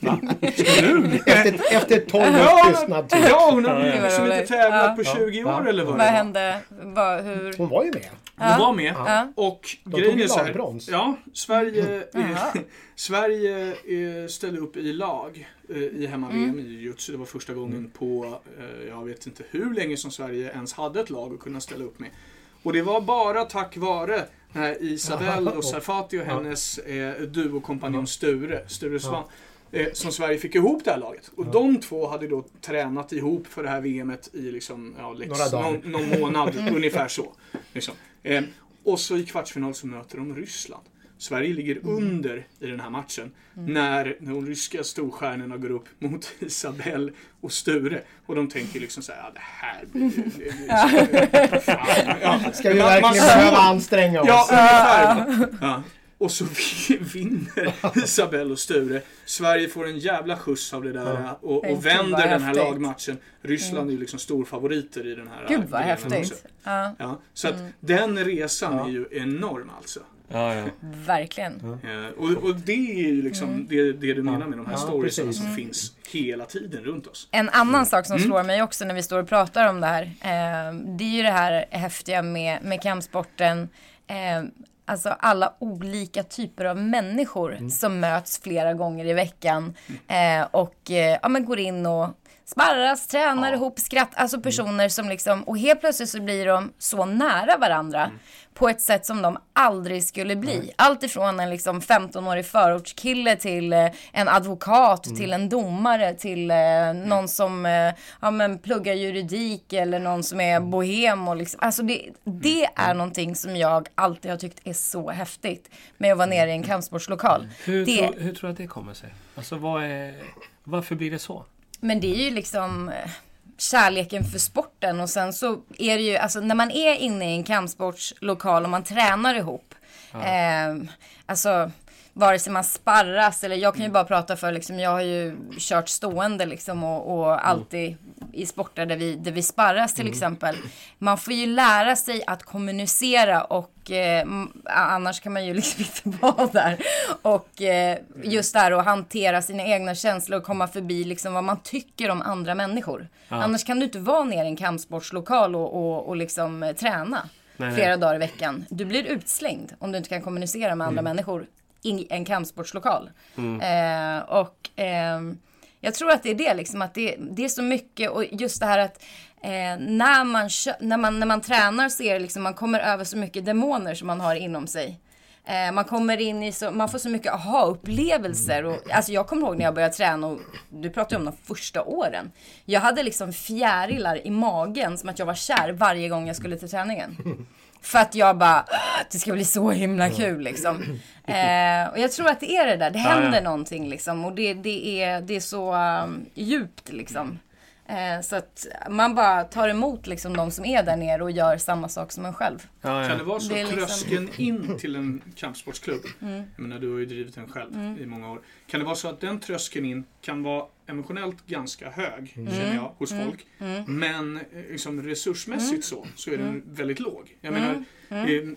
*laughs* Va? Ska du? Efter, efter 12 års Ja, tystnad. typ. ja, hon har liksom inte tävlat Ja. på 20 år Ja. eller vad det Vad var. hände? Vad, hur? Hon var ju med. Hon var med. Ja. Och De grejen är så här. Ja, Sverige, eh, *laughs* Sverige ställde upp i lag eh, i hemma-VM Mm. i jujutsu. Det var första gången på, eh, jag vet inte hur länge som Sverige ens hade ett lag att kunna ställa upp med. Och det var bara tack vare eh, Isabel och Sarfati och hennes eh, duokompanjon Sture, Sture Svan. Eh, som Sverige fick ihop det här laget. Och de två hade då tränat ihop för det här VMet i liksom, ja, dagar. någon, någon månad, *laughs* ungefär så. Liksom. Eh, och så i kvartsfinal så möter de Ryssland. Sverige ligger under i den här matchen när de ryska storstjärnorna går upp mot *laughs* Isabelle och Sture. Och de tänker liksom så här, ja det här blir... Fan, ja. *laughs* Ska vi verkligen man behöva anstränga oss? Ja, ungefär. Ja. Och så *laughs* vinner Isabelle och Sture. Sverige får en jävla skjuts av det där och, och vänder den här lagmatchen. Ryssland är ju liksom storfavoriter i den här Gud vad häftigt. Ja, Ja, så att den resan är ju enorm alltså. Ja, ja. verkligen. Eh, och, och det är ju liksom det, det du menar med de här Ja, storiesarna precis. som finns hela tiden runt oss. En annan sak som slår mig också när vi står och pratar om det här. Eh, det är ju det här häftiga med, med kampsporten. Eh, alltså alla olika typer av människor som möts flera gånger i veckan. Eh, och eh, ja, men går in och sparras, tränar ihop, skratt. Alltså personer som liksom, och helt plötsligt så blir de så nära varandra. På ett sätt som de aldrig skulle bli. Allt ifrån en liksom 15-årig förortskille till eh, en advokat, till en domare, till eh, någon som eh, ja, men pluggar juridik eller någon som är bohem. Och liksom, alltså det, det är någonting som jag alltid har tyckt är så häftigt med att vara nere i en kampsportslokal. Hur, Det- tror, hur tror du att det kommer sig? Alltså, är, varför blir det så? Men det är ju liksom eh, kärleken för sporten och sen så är det ju, alltså när man är inne i en kampsportslokal och man tränar ihop. Eh, alltså vare sig man sparras eller jag kan ju bara prata för liksom, jag har ju kört stående liksom och, och alltid i sporter där vi, där vi sparras till exempel. Man får ju lära sig att kommunicera och eh, annars kan man ju liksom *laughs* inte vara där. Och eh, just där att hantera sina egna känslor och komma förbi liksom vad man tycker om andra människor. Annars kan du inte vara nere i en kampsportslokal och, och, och liksom eh, träna Nej, flera nej. dagar i veckan. Du blir utslängd om du inte kan kommunicera med andra människor i en kampsportslokal. Eh, och ehm, jag tror att det är det liksom, att det, det är så mycket och just det här att eh, när, man, när, man, när man tränar så är det liksom, man kommer över så mycket demoner som man har inom sig. Eh, man kommer in i så, man får så mycket aha-upplevelser. Och, alltså jag kommer ihåg när jag började träna och du pratar ju om de första åren. Jag hade liksom fjärilar i magen som att jag var kär varje gång jag skulle till träningen. *laughs* För att jag bara, "Åh, det ska bli så himla kul liksom. Eh, och jag tror att det är det där, det händer ja. någonting liksom. Och det, det, är, det är så um, djupt liksom. Eh, så att man bara tar emot liksom de som är där nere och gör samma sak som en själv. Ja, Kan det ja. vara så Det liksom- tröskeln in till en kampsportsklubb, Mm. jag menar du har ju drivit den själv i många år. Kan det vara så att den tröskeln in kan vara emotionellt ganska hög, Mm. känner jag, hos folk. Men eh, liksom, resursmässigt Mm. så, så är den väldigt låg. Jag menar, eh,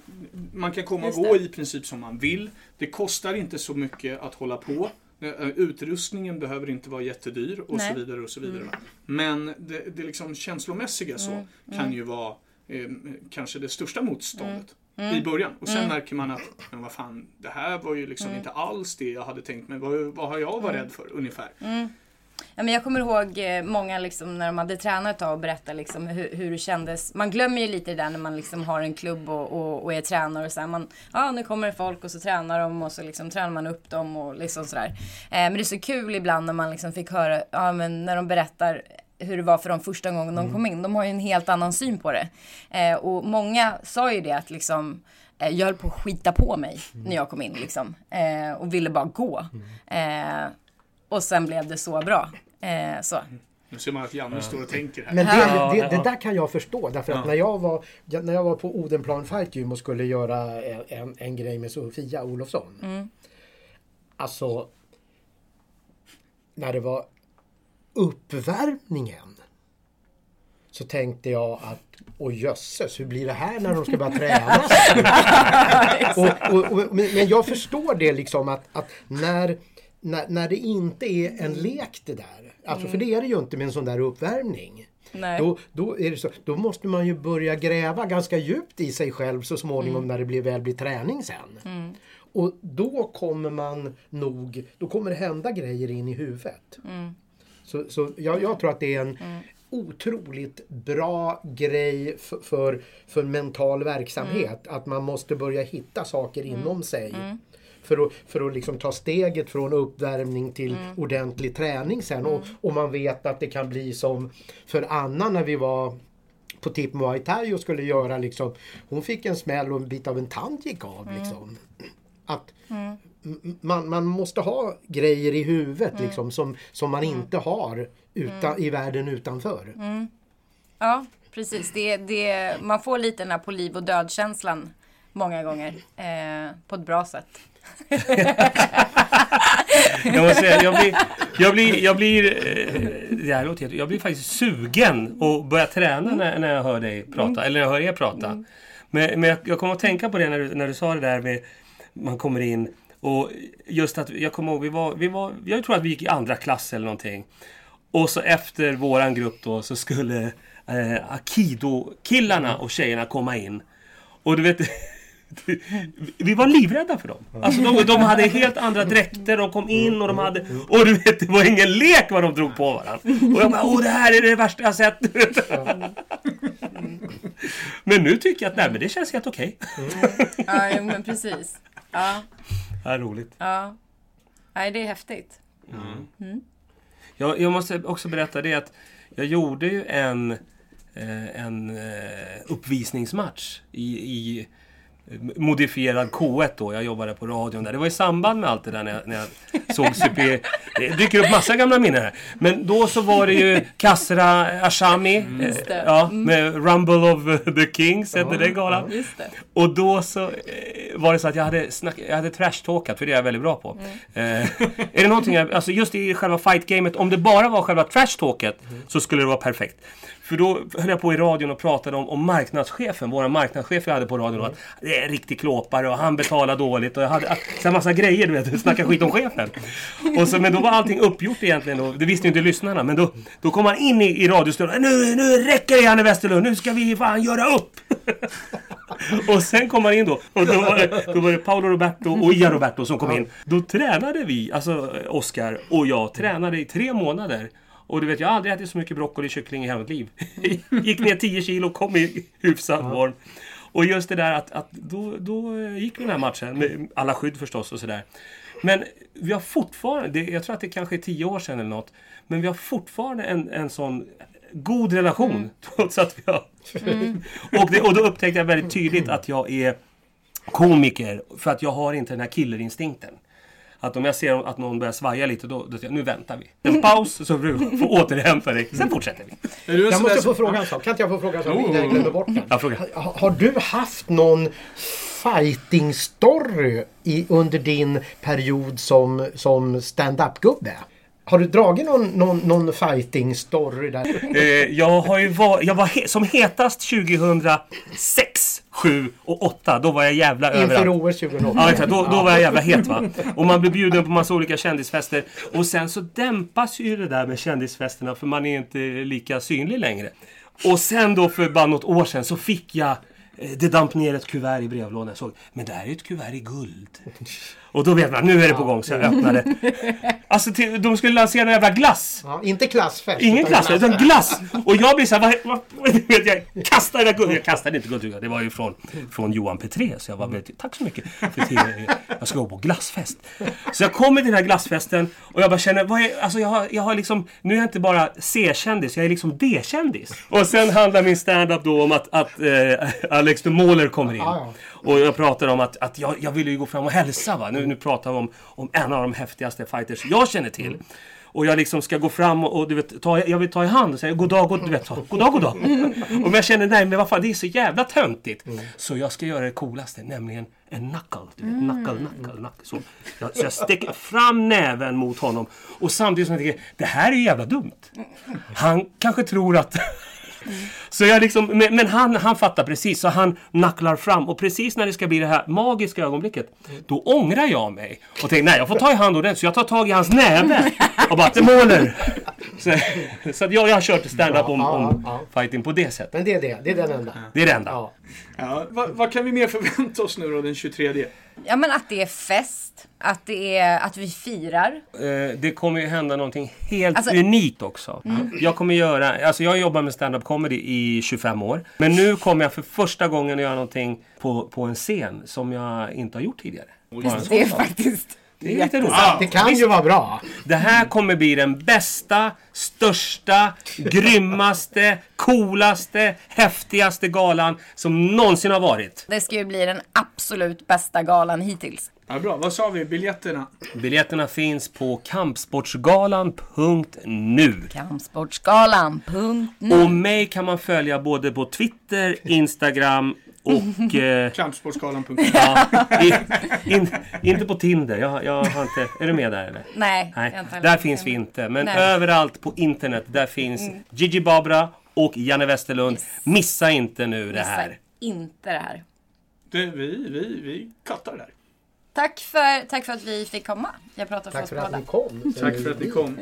man kan komma och gå det. i princip som man vill. Det kostar inte så mycket att hålla på. Eh, Utrustningen behöver inte vara jättedyr och Nej. så vidare. och så vidare. Men det, det liksom känslomässiga så kan ju vara eh, kanske det största motståndet i början. Och sen märker man att, men vad fan, det här var ju liksom inte alls det jag hade tänkt mig. Vad, vad har jag varit rädd för ungefär? Ja, men jag kommer ihåg eh, många liksom, när de hade tränat ett tag och berättade liksom, hur, hur det kändes. Man glömmer ju lite det där när man liksom har en klubb och, och, och är tränare. Och så här, man, ja, nu kommer det folk och så tränar de och så liksom, tränar man upp dem och liksom sådär. Eh, men det är så kul ibland när man liksom fick höra, ja, men när de berättar hur det var för dem första gången de kom in. De har ju en helt annan syn på det. Eh, och många sa ju det att liksom, eh, jag höll på att skita på mig när jag kom in liksom. Eh, och ville bara gå. Eh, och sen blev det så bra. Eh, så. Nu ser man att Janne står och tänker här. Men det, det, det där kan jag förstå. Därför att Ja. när, jag var, när jag var på Odenplan Fight Gym och skulle göra en, en, en grej med Sofia Olofsson. Alltså, när det var uppvärmningen så tänkte jag att Åh jösses, hur blir det här när de ska börja träna? *laughs* och, och, och, men, men jag förstår det liksom att, att när, när, när det inte är en lek det där. Alltså för det är det ju inte med en sån där uppvärmning. Nej. Då, då, är det så, då måste man ju börja gräva ganska djupt i sig själv så småningom när det blir, väl blir träning sen. Och då kommer man nog, då kommer det hända grejer in i huvudet. Så, så jag, jag tror att det är en otroligt bra grej för, för, för mental verksamhet. Att man måste börja hitta saker inom sig. För att, för att liksom ta steget från uppvärmning till ordentlig träning sen. Och, och man vet att det kan bli som för Anna när vi var på Tip Muay Thai och skulle göra liksom. Hon fick en smäll och en bit av en tand gick av. Liksom. Att m- man, man måste ha grejer i huvudet liksom som, som man inte har utan, i världen utanför. Ja, precis. Det, det, man får lite den här på liv och död-känslan många gånger. Eh, på ett bra sätt. Jag måste säga, jag blir, jag blir, jag blir, eh, det här låter jag blir faktiskt sugen att börja träna när, när jag hör dig prata, eller när jag hör er prata. Men, men jag, jag kommer att tänka på det när du, när du sa det där med, man kommer in och just att, jag kommer ihåg, vi var, vi var, jag tror att vi gick i andra klass eller någonting. Och så efter våran grupp då så skulle eh, Akido-killarna och tjejerna komma in. Och du vet, vi var livrädda för dem. Alltså de, de hade helt andra dräkter, de kom in och de hade... Och du vet, det var ingen lek vad de drog på varandra. Och jag bara, åh det här är det värsta jag sett. Men nu tycker jag att nej, men det känns helt okej. Ja, jo, men precis. Ja, Ja, roligt. ja. Nej, det är häftigt. Jag, jag måste också berätta det att jag gjorde ju en, eh, en eh, uppvisningsmatch i, i modifierad K1 då. Jag jobbade på radion där. Det var i samband med allt det där när jag, när jag såg Super... Det dyker upp massa gamla minnen här. Men då så var det ju Kasra Ashami. eh, Just det. Ja, med Rumble of the Kings hette den galan. Det. Och då så eh, var det så att jag hade, snack, jag hade trash-talkat, för det är jag väldigt bra på. Eh, *laughs* är det någonting, jag, alltså just i själva fight-gamet, om det bara var själva trash-talket så skulle det vara perfekt. För då höll jag på i radion och pratade om, om marknadschefen, vår marknadschef jag hade på radion. då, Att det är en riktig klåpare och han betalar dåligt och jag hade så här massa grejer, du vet, snacka skit om chefen. Och så, men då var allting uppgjort egentligen då. Det visste ju inte lyssnarna. Men då, då kom han in i, i radiostudion. Nu, nu räcker det Janne Westerlund, nu ska vi fan göra upp! *laughs* och sen kom han in då. Och då var det, då var det Paolo Roberto och Ia Roberto som kom in. Då tränade vi, alltså Oskar och jag, tränade i tre månader. Och du vet, jag har aldrig ätit så mycket broccoli och kyckling i hela mitt liv. *laughs* gick ner 10 kilo, kom i hyfsad form. Och just det där att, att då, då gick vi den här matchen, med alla skydd förstås och sådär. Men vi har fortfarande, det, jag tror att det kanske är tio år sedan eller något, men vi har fortfarande en, en sån god relation trots att vi har... *laughs* och, det, och då upptäckte jag väldigt tydligt att jag är komiker för att jag har inte den här killerinstinkten. Att om jag ser att någon börjar svaja lite, då, då säger jag nu väntar vi. En paus så du får återhämta dig, sen fortsätter vi. Jag måste få fråga en sak. Kan inte jag få fråga en sak innan jag glömmer bort den? Ja, fråga. Ha- Har du haft någon fighting story i, under din period som, som stand-up-gubbe? Har du dragit någon, någon, någon fighting story där? Eh, jag har ju var, jag var he, som hetast 2006, 7 och 8. Då var jag jävla Inför överallt. OS 2008? Ja, exakt. Då, då var jag jävla het va. *laughs* Och man blir bjuden på massa olika kändisfester. Och sen så dämpas ju det där med kändisfesterna för man är inte lika synlig längre. Och sen då för bara något år sedan så fick jag eh, det damp ner ett kuvert i brevlådan. Jag såg, men det här är ett kuvert i guld. *laughs* Och då vet man, nu är det på gång. Så jag öppnade. Alltså, till, de skulle lansera en jävla glass. Ja, inte klassfest. Ingen glass, utan glass! Och jag blir såhär, vad, vad, vet, jag kastade guld. Jag kastade inte guld, det var ju från, från Johan Petré. Så jag var väldigt, tack så mycket för. Jag ska gå på glassfest. Så jag kommer till den här glassfesten och jag bara känner, vad är, alltså jag har, jag har liksom, nu är jag inte bara C-kändis, jag är liksom D-kändis. Och sen handlar min stand-up då om att, att eh, Alex de Måler kommer in. Och jag pratar om att, att jag, jag vill ju gå fram och hälsa. Va? Nu, nu pratar vi om, om en av de häftigaste fighters jag känner till. Och jag liksom ska gå fram och, och du vet, ta, jag vill ta i hand och säga god dag, god, du vet, så, god dag, god dag. *laughs* Och men jag känner nej men vad fan det är så jävla töntigt. Så jag ska göra det coolaste, nämligen en knuckle. Du vet, knuckle, knuckle, knuckle. Så jag, så jag sticker fram näven mot honom. Och samtidigt som jag tänker, det här är ju jävla dumt. Han kanske tror att så jag liksom, men, men han, han fattar precis, så han nacklar fram. Och precis när det ska bli det här magiska ögonblicket, då ångrar jag mig. Och tänker, nej jag får ta i hand ordentligt. Så jag tar tag i hans näve och bara, det måler. Så, så att jag, jag har kört stand-up om, om fighting på det sättet. Men det är det. Det är den enda. Det är det enda. Ja. Ja, vad, vad kan vi mer förvänta oss nu då den 23? Ja men att det är fest, att det är att vi firar. Eh, det kommer ju hända någonting helt Alltså- unikt också. Jag kommer göra, alltså jag har jobbat med stand-up comedy i 25 år. Men nu kommer jag för första gången att göra någonting på, på en scen som jag inte har gjort tidigare. Sån Det är faktiskt Det är lite roligt. Det kan ju vara bra. Det här kommer bli den bästa, största, grymmaste, coolaste, häftigaste galan som någonsin har varit. Det ska ju bli den absolut bästa galan hittills. Ja, bra. Vad sa vi? Biljetterna? Biljetterna finns på kampsportsgalan.nu. Kampsportsgalan.nu Och mig kan man följa både på Twitter, Instagram och... *laughs* Eh, Kampsportsgalan.com *laughs* ja, i, in, inte på Tinder. Jag, jag har inte... Är du med där eller? Nej, Nej, där finns vi inte. Men Nej. Mm. överallt på internet, där finns Gigi Babra och Janne Westerlund. Missa inte nu det Missa här. inte det här. Det, vi, vi, vi kattar där. Tack för, tack för att vi fick komma. Jag pratar för Tack oss för att båda. ni kom. Tack för att ni kom.